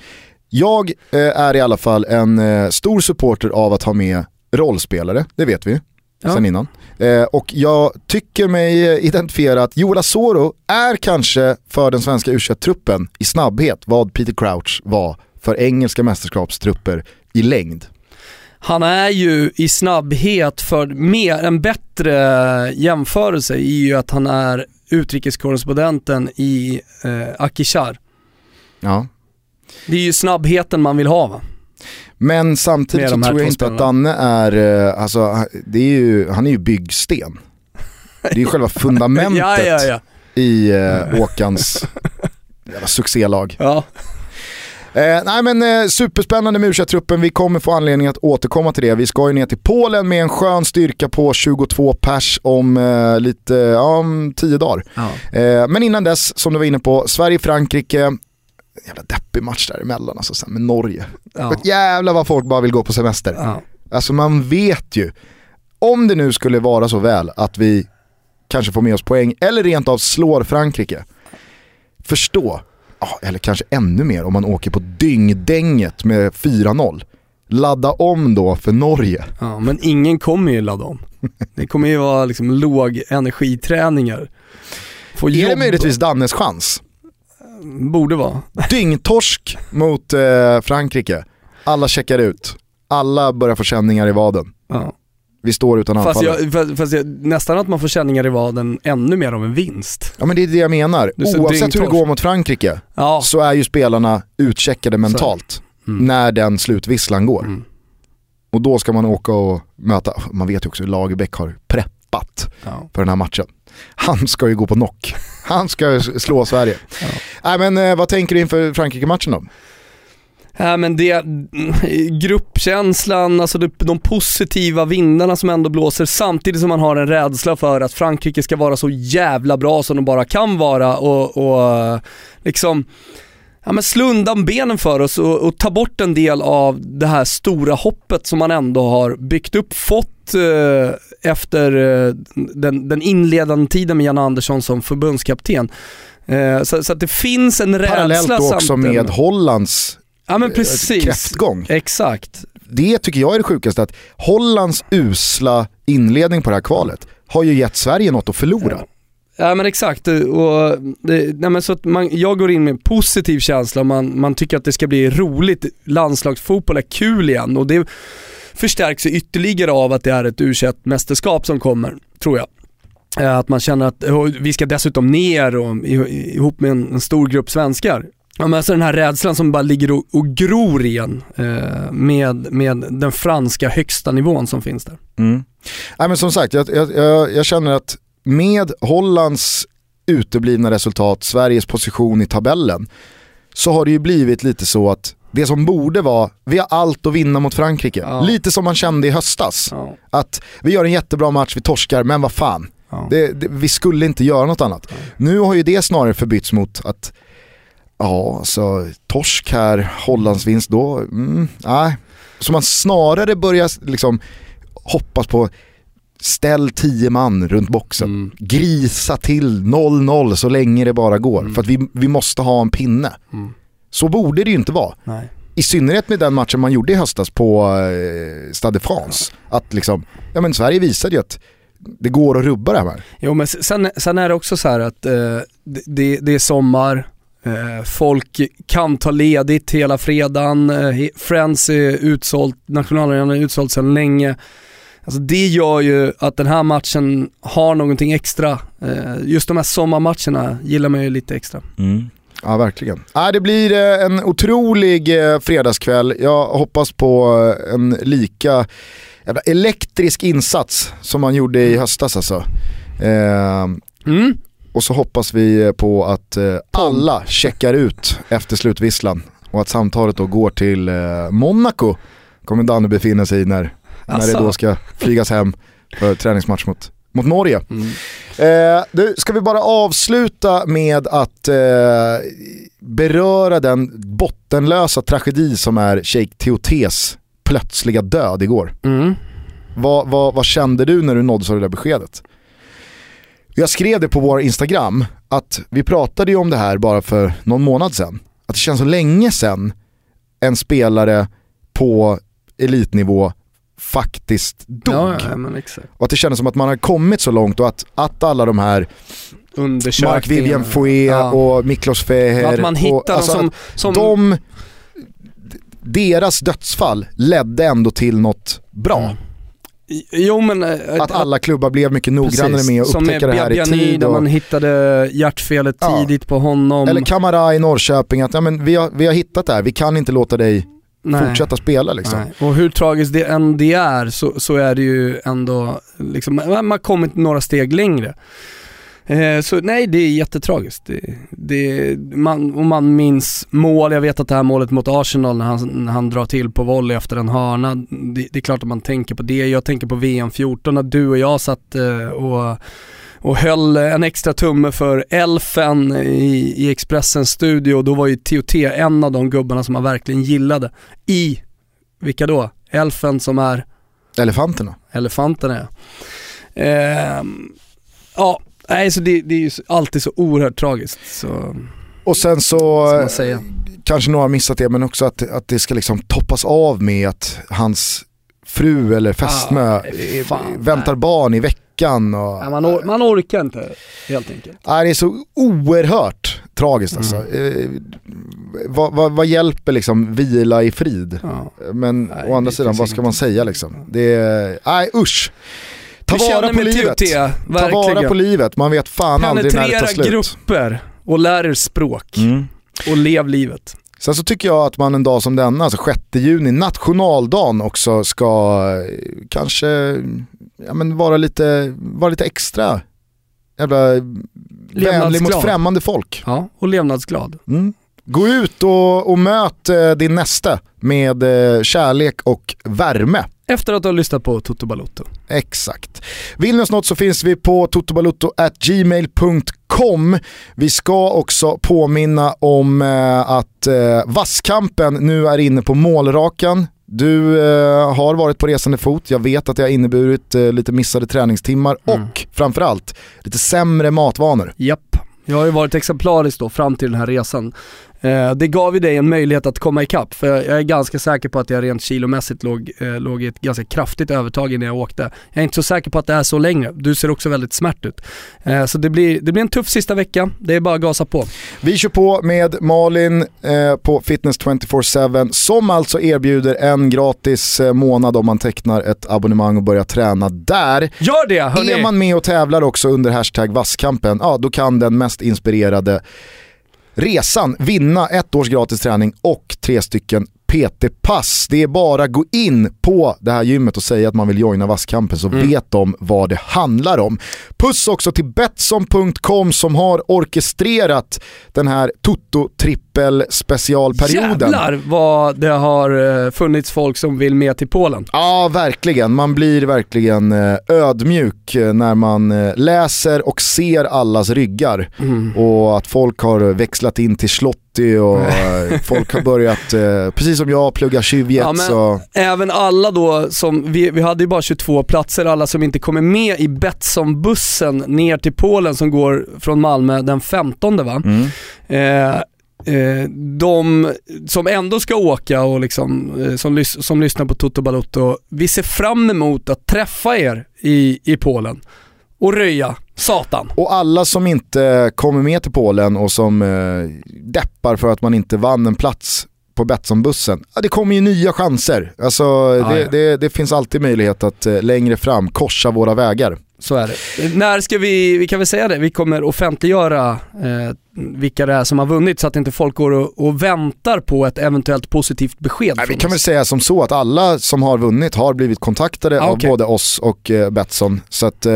C: Jag eh, är i alla fall en eh, stor supporter av att ha med rollspelare, det vet vi
D: Ja.
C: sen innan. Eh, och jag tycker mig eh, identifiera att Joel Asoro är kanske för den svenska u truppen i snabbhet vad Peter Crouch var för engelska mästerskapstrupper i längd.
D: Han är ju i snabbhet för mer, en bättre jämförelse är ju att han är utrikeskorrespondenten i eh, Akishar.
C: Ja.
D: Det är ju snabbheten man vill ha va?
C: Men samtidigt så tror jag inte att. Danne är, eh, alltså, det är ju, han är ju byggsten. Det är ju själva fundamentet
D: ja, ja, ja.
C: i eh, Håkans jävla succélag. Eh, nej men eh, superspännande med truppen vi kommer få anledning att återkomma till det. Vi ska ju ner till Polen med en skön styrka på 22 pers om eh, lite, ja, om 10 dagar.
D: Ja.
C: Eh, men innan dess, som du var inne på, Sverige-Frankrike, jävla deppig match däremellan alltså sen med Norge.
D: Ja.
C: Jävlar vad folk bara vill gå på semester.
D: Ja.
C: Alltså man vet ju, om det nu skulle vara så väl att vi kanske får med oss poäng eller rent av slår Frankrike. Förstå, eller kanske ännu mer om man åker på dyngdänget med 4-0. Ladda om då för Norge.
D: Ja, men ingen kommer ju ladda om. Det kommer ju vara liksom låg energiträningar. Få
C: Är det
D: jobba.
C: möjligtvis Dannes chans?
D: Borde vara.
C: Dyngtorsk mot eh, Frankrike. Alla checkar ut. Alla börjar få känningar i vaden.
D: Ja.
C: Vi står utan
D: Fast,
C: anfallare.
D: jag, fast, fast jag, nästan att man får känningar i vaden ännu mer av en vinst.
C: Ja men det är det jag menar. Oavsett hur det går mot Frankrike
D: Ja,
C: så är ju spelarna utcheckade mentalt
D: Mm.
C: när den slutvisslan går.
D: Mm.
C: Och då ska man åka och möta, man vet ju också hur Lagerbäck har preppat
D: ja.
C: för den här matchen. Han ska ju gå på knock. Han ska slå Sverige.
D: Ja.
C: Nej men eh, vad tänker du inför Frankrike-matchen då?
D: Ja, men det, gruppkänslan, alltså de, de positiva vindarna som ändå blåser samtidigt som man har en rädsla för att Frankrike ska vara så jävla bra som de bara kan vara och, och liksom ja, men slå undan benen för oss och, och ta bort en del av det här stora hoppet som man ändå har byggt upp, fått eh, efter eh, den, den inledande tiden med Jan Andersson som förbundskapten. Eh, så, så att det finns en rädsla
C: Parallellt då också
D: samtidigt.
C: med Hollands
D: Ja men
C: eh,
D: precis.
C: kräftgång.
D: Exakt.
C: Det tycker jag är det sjukaste, att Hollands usla inledning på det här kvalet har ju gett Sverige något att förlora.
D: Ja Ja men exakt, och, det, nej, men så att man, jag går in med en positiv känsla, man, man tycker att det ska bli roligt, landslagsfotboll är kul igen och det förstärks ytterligare av att det är ett u mästerskap som kommer, tror jag. Eh, att man känner att vi ska dessutom ner och, ihop med en, en stor grupp svenskar. Ja, men alltså den här rädslan som bara ligger och, och gror igen eh, med, med den franska högsta nivån som finns där.
C: Mm. Nej, men som sagt, jag, jag, jag, jag känner att med Hollands uteblivna resultat, Sveriges position i tabellen, så har det ju blivit lite så att det som borde vara, vi har allt att vinna mot Frankrike.
D: Ja.
C: Lite som man kände i höstas.
D: Ja.
C: Att vi gör en jättebra match, vi torskar, men vad fan.
D: Ja.
C: Det, det, vi skulle inte göra något annat. Nu har ju det snarare förbytts mot att, ja alltså torsk här, Hollands vinst då, mm, nej. Så man snarare börjar liksom hoppas på ställ 10 man runt boxen,
D: Mm.
C: grisa till 0-0 så länge det bara går.
D: Mm.
C: För att vi, vi måste ha en pinne.
D: Mm.
C: Så borde det ju inte vara.
D: Nej.
C: I synnerhet med den matchen man gjorde i höstas på eh, Stade de France. Att liksom, ja men Sverige visade ju att det går att rubba det här.
D: Jo men sen, sen är det också så här att eh, det- det, är sommar, eh, folk kan ta ledigt hela fredagen, eh, Friends är utsålt, nationalarenan är utsålt sedan länge. Alltså det gör ju att den här matchen har någonting extra. Eh, just de här sommarmatcherna gillar man ju lite extra.
C: Ja verkligen. Ja, det blir eh, en otrolig eh, fredagskväll. Jag hoppas på en lika jävla elektrisk insats som man gjorde i höstas alltså. Eh,
D: Mm.
C: och så hoppas vi på att alla checkar ut efter slutvisslan och att samtalet då går till Monaco. Kommer Danne befinna sig i när, när det
D: Asså.
C: då ska flygas hem för träningsmatch mot, mot Norge.
D: Mm.
C: Eh, du, ska vi bara avsluta med att eh, beröra den bottenlösa tragedi som är Sheikh Teotes plötsliga död igår.
D: Mm.
C: Vad, vad, vad kände du när du nåddes av det där beskedet? Jag skrev det på vår Instagram, att vi pratade ju om det här bara för någon månad sedan. Att det känns så länge sedan en spelare på elitnivå faktiskt dog.
D: Ja.
C: Och att det kändes som att man har kommit så långt och att, att alla de här. Mark Vivian Foé
D: Ja.
C: och Miklos Feher.
D: Att man hittar
C: och, alltså
D: som, som
C: de, deras dödsfall ledde ändå till något bra.
D: Mm. Jo men... eh,
C: Att alla klubbar blev mycket noggrannare
D: Precis.
C: med att
D: Som
C: upptäcka det här i tid.
D: där
C: Och,
D: man hittade hjärtfelet
C: Ja.
D: tidigt på honom.
C: eller Kamara i Norrköping, att ja, men vi, har, vi har hittat det här, vi kan inte låta dig
D: Nej.
C: fortsätta spela liksom.
D: Nej. Och hur tragiskt det än det är så, så är det ju ändå, liksom, man har kommit några steg längre. Eh, så nej, det är jättetragiskt. Det, det, man, och man minns mål, jag vet att det här målet mot Arsenal när han, när han drar till på volley efter en hörna, det, det är klart att man tänker på det. Jag tänker på VM 14 när du och jag satt eh, och och höll en extra tumme för Elfen i, i Expressens studio. Då var ju TOT en av de gubbarna som man verkligen gillade. I, vilka då? Elfen som är?
C: Elefanterna.
D: Elefanterna ja. Eh, ja, nej så det, det är ju alltid så oerhört tragiskt. Så,
C: Och sen så, kanske några har missat det, men också att, att det ska liksom toppas av med att hans fru eller fästmö
D: Ah,
C: väntar
D: nej.
C: barn i veckan. Och,
D: Nej, man, or, man orkar inte helt enkelt.
C: Nej, det är så oerhört tragiskt alltså.
D: Mm.
C: Eh, vad, vad, vad hjälper liksom vila i frid?
D: Ja.
C: Men
D: Nej,
C: å andra
D: det
C: sidan, vad ska man säga liksom? Det är, nej usch. Ta vara på livet.
D: TOT,
C: Ta vara på livet, man vet fan aldrig när det tar slut.
D: grupper och lär er språk.
C: Mm.
D: Och lev livet.
C: Sen så tycker jag att man en dag som denna, alltså 6 juni, nationaldagen också ska eh, kanske ja, men vara, lite, vara lite extra jävla vänlig mot främmande folk.
D: Ja, och levnadsglad.
C: Mm. Gå ut och, och möt eh, din nästa med eh, kärlek och värme.
D: Efter att ha lyssnat på Toto Balotto.
C: Exakt. Vill ni oss något så finns vi på totobalutto.gmail.com. Vi ska också påminna om eh, att eh, Vasskampen nu är inne på målrakan. Du eh, har varit på resande fot, jag vet att det har inneburit eh, lite missade träningstimmar och framförallt lite sämre matvanor.
D: Japp. Jag har ju varit exemplarisk då fram till den här resan. Eh, det gav ju dig en möjlighet att komma ikapp för jag är ganska säker på att jag rent kilomässigt låg, eh, låg i ett ganska kraftigt övertag innan jag åkte. Jag är inte så säker på att det är så längre. Du ser också väldigt smärt ut. Eh, så det blir, det blir en tuff sista vecka. Det är bara att gasa på.
C: Vi kör på med Malin på Fitness 24-7 som alltså erbjuder en gratis månad om man tecknar ett abonnemang och börjar träna där.
D: Gör det hörni!
C: Är man med och tävlar också under hashtag Vasskampen, ja då kan den mest inspirerade resan vinna ett års gratis träning och tre stycken PT-pass. Det är bara att gå in på det här gymmet och säga att man vill joina Vasskampen så vet de vad det handlar om. Puss också till Betsson.com som har orkestrerat den här Toto-trippel specialperioden.
D: Jävlar vad det har eh, funnits folk som vill med till Polen.
C: Ja, verkligen. Man blir verkligen eh, ödmjuk eh, när man läser och ser allas ryggar. Och att folk har växlat in till Slotti och eh, folk har börjat, eh, precis som jag, plugga tjuvjets.
D: Ja,
C: och...
D: Även alla då som, vi, vi hade ju bara 22 platser, alla som inte kommer med i Betsson-bussen ner till Polen som går från Malmö den 15 va?
C: Mm.
D: Eh, eh, de som ändå ska åka och liksom, eh, som, lys- som lyssnar på Toto Balotto, vi ser fram emot att träffa er i, i Polen och röja satan.
C: Och alla som inte kommer med till Polen och som eh, deppar för att man inte vann en plats på Betsson-bussen. Ja, det kommer ju nya chanser. Alltså, det,
D: ja.
C: Det, det finns alltid möjlighet att eh, längre fram korsa våra vägar.
D: Så är det. När ska vi, vi kan väl säga det, vi kommer offentliggöra eh, vilka det är som har vunnit så att inte folk går och, och väntar på ett eventuellt positivt besked
C: Nej, vi kan väl
D: oss.
C: säga som så att alla som har vunnit har blivit kontaktade
D: Ah,
C: av både oss och eh, Betsson. Så att eh,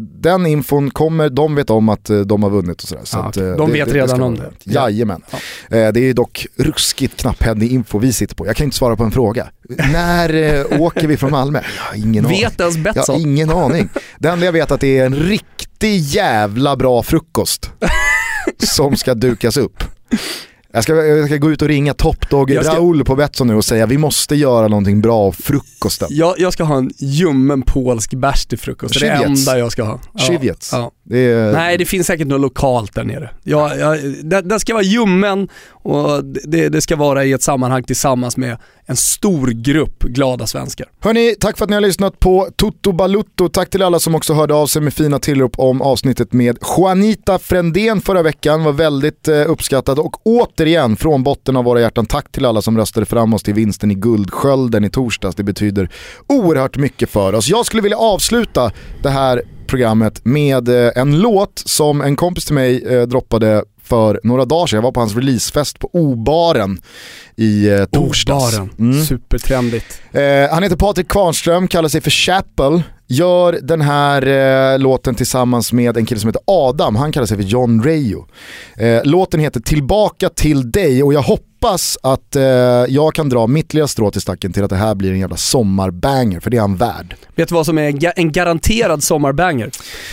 C: den infon kommer, de vet om att eh, de har vunnit och sådär. Så
D: Ah,
C: att, eh,
D: De vet redan
C: ska
D: om det.
C: Jajamän. Eh, det är dock ruskigt knapphändig info vi sitter på. Jag kan inte svara på en fråga. När åker vi från Malmö? Jag har ingen aning.
D: Vet ens
C: Jag
D: Betsson?
C: har ingen aning. Det enda jag vet att det är en riktig jävla bra frukost som ska dukas upp. Jag ska, jag ska gå ut och ringa Top Dog
D: Jag ska-
C: Raoul på Betsson nu och säga vi måste göra någonting bra av frukosten.
D: Jag, jag ska ha en ljummen polsk bärs till frukost, det är det enda jag ska ha. Ja. Ja.
C: Det
D: Nej det finns säkert något lokalt där nere. Jag, det, det ska vara ljummen och det, det ska vara i ett sammanhang tillsammans med en stor grupp glada svenskar.
C: Hörni, tack för att ni har lyssnat på Toto Balutto. Tack till alla som också hörde av sig med fina tillrop om avsnittet med Juanita Frändén förra veckan. var väldigt eh, uppskattat och återigen från botten av våra hjärtan tack till alla som röstade fram oss till vinsten i Guldskölden i torsdags. Det betyder oerhört mycket för oss. Jag skulle vilja avsluta det här programmet med eh, en låt som en kompis till mig eh, droppade för några dagar sedan. Jag var på hans releasefest på O-baren i eh, torsdags.
D: Baren.
C: Mm.
D: Supertrendigt.
C: Eh, han heter Patrik Kvarnström, kallar sig för Chapel. Gör den här eh, låten tillsammans med en kille som heter Adam, han kallar sig för John Rayo. Eh, låten heter Tillbaka till dig och jag hoppas att eh, jag kan dra mitt lilla strå till stacken till att det här blir en jävla sommarbanger, för det är han värd.
D: Vet du vad som är ga- en garanterad sommarbanger?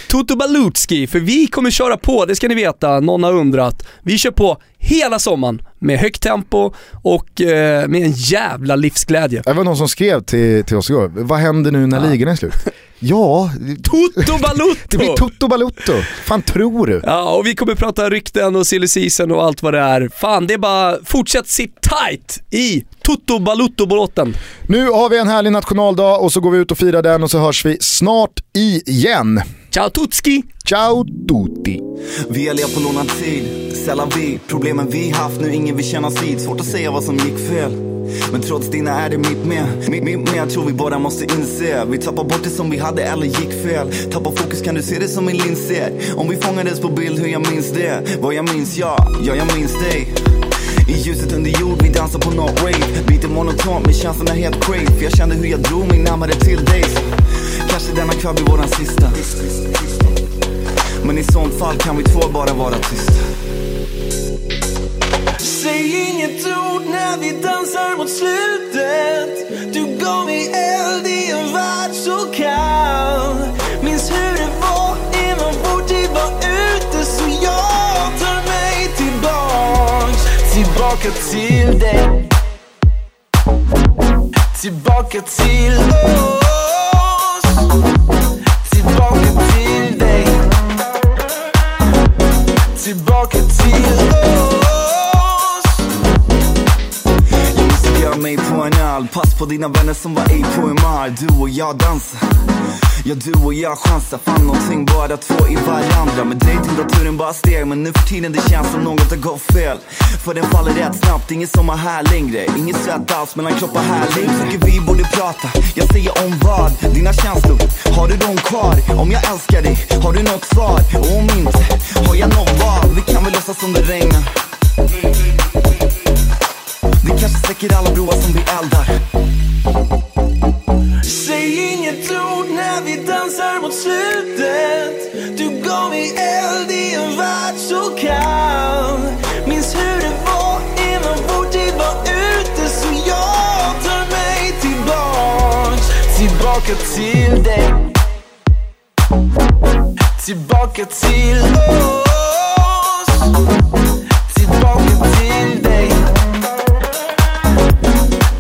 D: Toto Balutski, för vi kommer köra på, det ska ni veta, någon har undrat. Vi kör på hela sommaren med högt tempo och eh, med en jävla livsglädje.
C: Det var någon som skrev till, till oss igår, vad händer nu när ligan är slut? ja,
D: Toto Balutto!
C: det blir Toto Balutto. fan tror du?
D: Ja, och vi kommer prata rykten och silly season och allt vad det är. Fan, det är bara fortsätt sitt tight i Toto Balutto-båten.
C: Nu har vi en härlig nationaldag och så går vi ut och firar den och så hörs vi snart igen.
D: Ciao Tutski!
C: Ciao tutti!
G: Vi har levt på lånad tid, sällan vi. Problemen vi haft nu ingen vill kännas vid Svårt att säga vad som gick fel. Men trots dina är det mitt med. Mitt, mitt med, jag tror vi bara måste inse. Vi tappar bort det som vi hade eller gick fel. Tappar fokus kan du se det som en linser Om vi fångades på bild hur jag minns det? Vad jag minns, ja, ja jag minns dig. I ljuset under jord, vi dansar på nåt rave Lite monotont men känslan är helt crave För jag kände hur jag drog mig närmare till dig Kanske denna kväll blir våran sista. Men i sånt fall kan vi två bara vara tysta.
H: Säg inget ord när vi dansar mot slutet. Du gav mig eld i en värld så kall. Minns hur det var innan vår tid var ute Så jag tar mig tillbaks. Tillbaka till dig. Tillbaka till oss Tillbaka till dig Tillbaka till oss
G: Jag mig på en öl Pass på dina vänner som var i på MR Du och jag dansar Ja du och jag chansar Fann någonting bara två i varandra Med dig temperaturen bara steg Men nu för tiden det känns som något har gått fel För den faller rätt snabbt Ingen sommar här längre Inget svett alls mellan kroppar här längre Tycker vi borde prata Jag säger om vad? Dina känslor Har du dem kvar? Om jag älskar dig Har du något svar? Och om inte Har jag något val? Vi kan väl låtsas som det regnar vi kanske släcker alla broar som vi eldar.
H: Säg inget ord när vi dansar mot slutet. Du gav mig eld i en värld så kall. Minns hur det var innan vår tid var ute Så jag tar mig tillbaks. Tillbaka till dig. Tillbaka till oss. Tillbaka till dig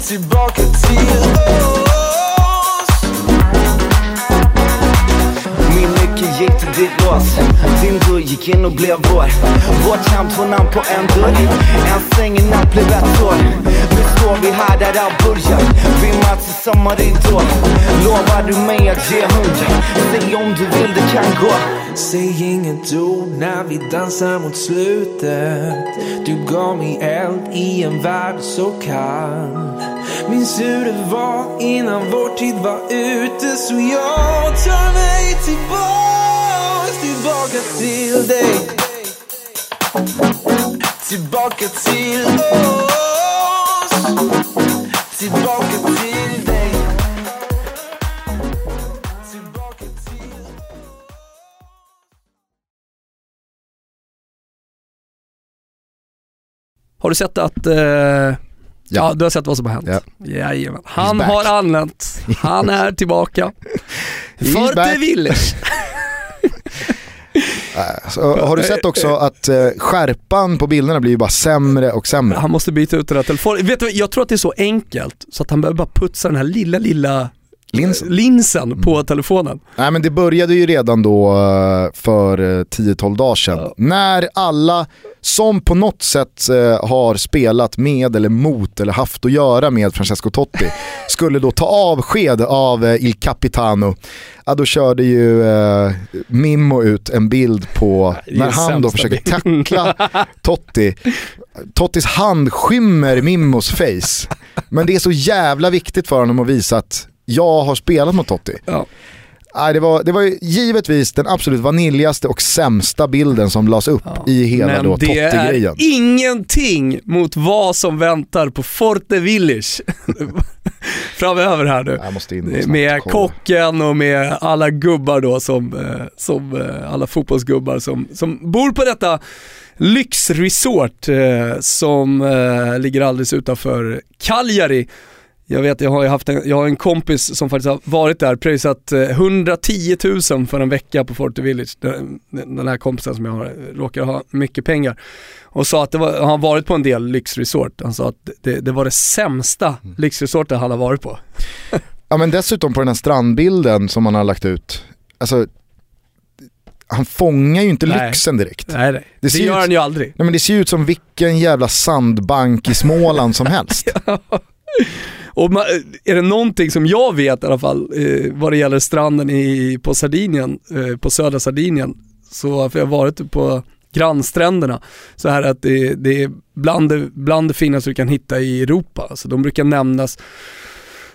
H: Tillbaka till oss
G: ditt lås Din dörr gick in och blev vår. Vårt hem, två namn på en dörr. En säng, en natt blev ett år Nu står vi här där allt börjar Vi möts i samma ridå Lovar du mig att ge hundra Säg om du vill, det kan gå.
H: Säg inget ord när vi dansar mot slutet. Du gav mig eld i en värld så kall. Minns hur det var innan vår tid var ute Så jag tar mig tillbaks Tillbaka till dig Tillbaka till oss Tillbaka till dig Tillbaka till
D: Har du sett att... Eh, ja. du har sett vad som har hänt?
C: Ja.
D: Jajamän. Han har anlänt. Han är tillbaka. Det Willers.
C: Så, har du sett också att eh, skärpan på bilderna blir ju bara sämre och sämre?
D: Han måste byta ut den här telefonen. Vet du, jag tror att det är så enkelt så att han behöver bara putsa den här lilla, lilla
C: Linsen.
D: linsen på telefonen.
C: Nej men det började ju redan då eh, för eh, 10-12 dagar sedan.
D: Ja.
C: När alla som på något sätt eh, har spelat med eller mot eller haft att göra med Francesco Totti skulle då ta avsked av eh, Il Capitano. Ja, då körde ju eh, Mimmo ut en bild på när han då försöker tackla Totti. Tottis hand skymmer Mimmos face. Men det är så jävla viktigt för honom att visa att jag har spelat mot Totti.
D: Ja.
C: Nej, det, var, det var givetvis den absolut vaniljaste och sämsta bilden som lades upp i hela
D: Men
C: då
D: det är
C: Totti-grejen.
D: ingenting mot vad som väntar på Forte Village framöver här nu. Med kocken och med alla gubbar då som, eh, som eh, alla fotbollsgubbar som, som bor på detta lyxresort eh, som ligger alldeles utanför Cagliari. Jag vet, jag har ju haft en, jag har en kompis som faktiskt har varit där, pröjsat eh, 110 000 för en vecka på Forte Village. Den, den här kompisen som jag har, råkar ha mycket pengar. Och sa att det var, han har varit på en del lyxresort. Han sa att det, det var det sämsta lyxresorten han har varit på.
C: Ja men dessutom på den här strandbilden som man har lagt ut, alltså han fångar ju inte
D: Nej.
C: lyxen direkt.
D: Nej, nej.
C: Det
D: Det, gör
C: ut-
D: han ju aldrig.
C: Nej men det ser ju ut som vilken jävla sandbank i Småland som helst.
D: Och man, eh, är det någonting som jag vet i alla fall eh, vad det gäller stranden i, på Sardinien, eh, på södra Sardinien, så för jag har varit på grannstränderna, så här att det, det är bland det, bland det finaste du kan hitta i Europa. Så de brukar nämnas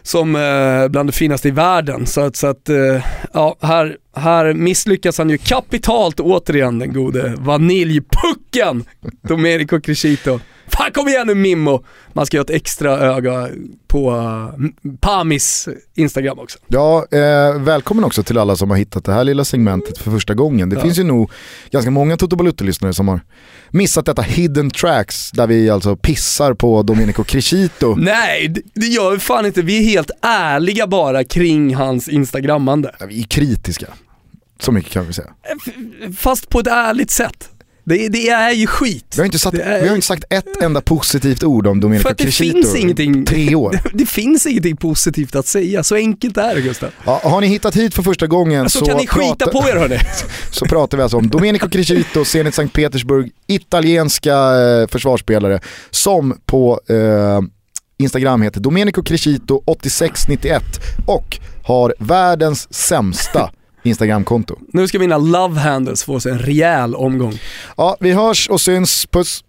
D: som eh, bland det finaste i världen. Så att, så att eh, ja, här, här misslyckas han ju kapitalt återigen den gode vaniljpucken Domenico Crescito. Fan kom igen nu Mimmo! Man ska göra ett extra öga på uh, Pamis Instagram också.
C: Ja, eh, välkommen också till alla som har hittat det här lilla segmentet för första gången. Det
D: Ja.
C: finns ju nog ganska många Toto Balutto-lyssnare som har missat detta hidden tracks där vi alltså pissar på Domenico Crescito.
D: Nej, det, gör vi fan inte. Vi är helt ärliga bara kring hans instagrammande.
C: Vi är kritiska. Så mycket kan vi säga.
D: Fast på ett ärligt sätt. Det, det är ju skit.
C: Vi har inte,
D: Det är-
C: vi har inte sagt ett enda positivt ord om Domenico
D: det
C: Crescito i tre år.
D: Det finns ingenting positivt att säga, så enkelt är det Gustav.
C: Ja, har ni hittat hit för första gången
D: Så,
C: så,
D: kan ni skita på er hörni.
C: så pratar vi alltså om Domenico Crescito, Zenit Sankt Petersburg, italienska eh, försvarsspelare som på eh, Instagram heter Domenico Crescito 8691 och har världens sämsta Instagramkonto.
D: Nu ska mina love handles få sig en rejäl omgång.
C: Ja, vi hörs och syns, puss!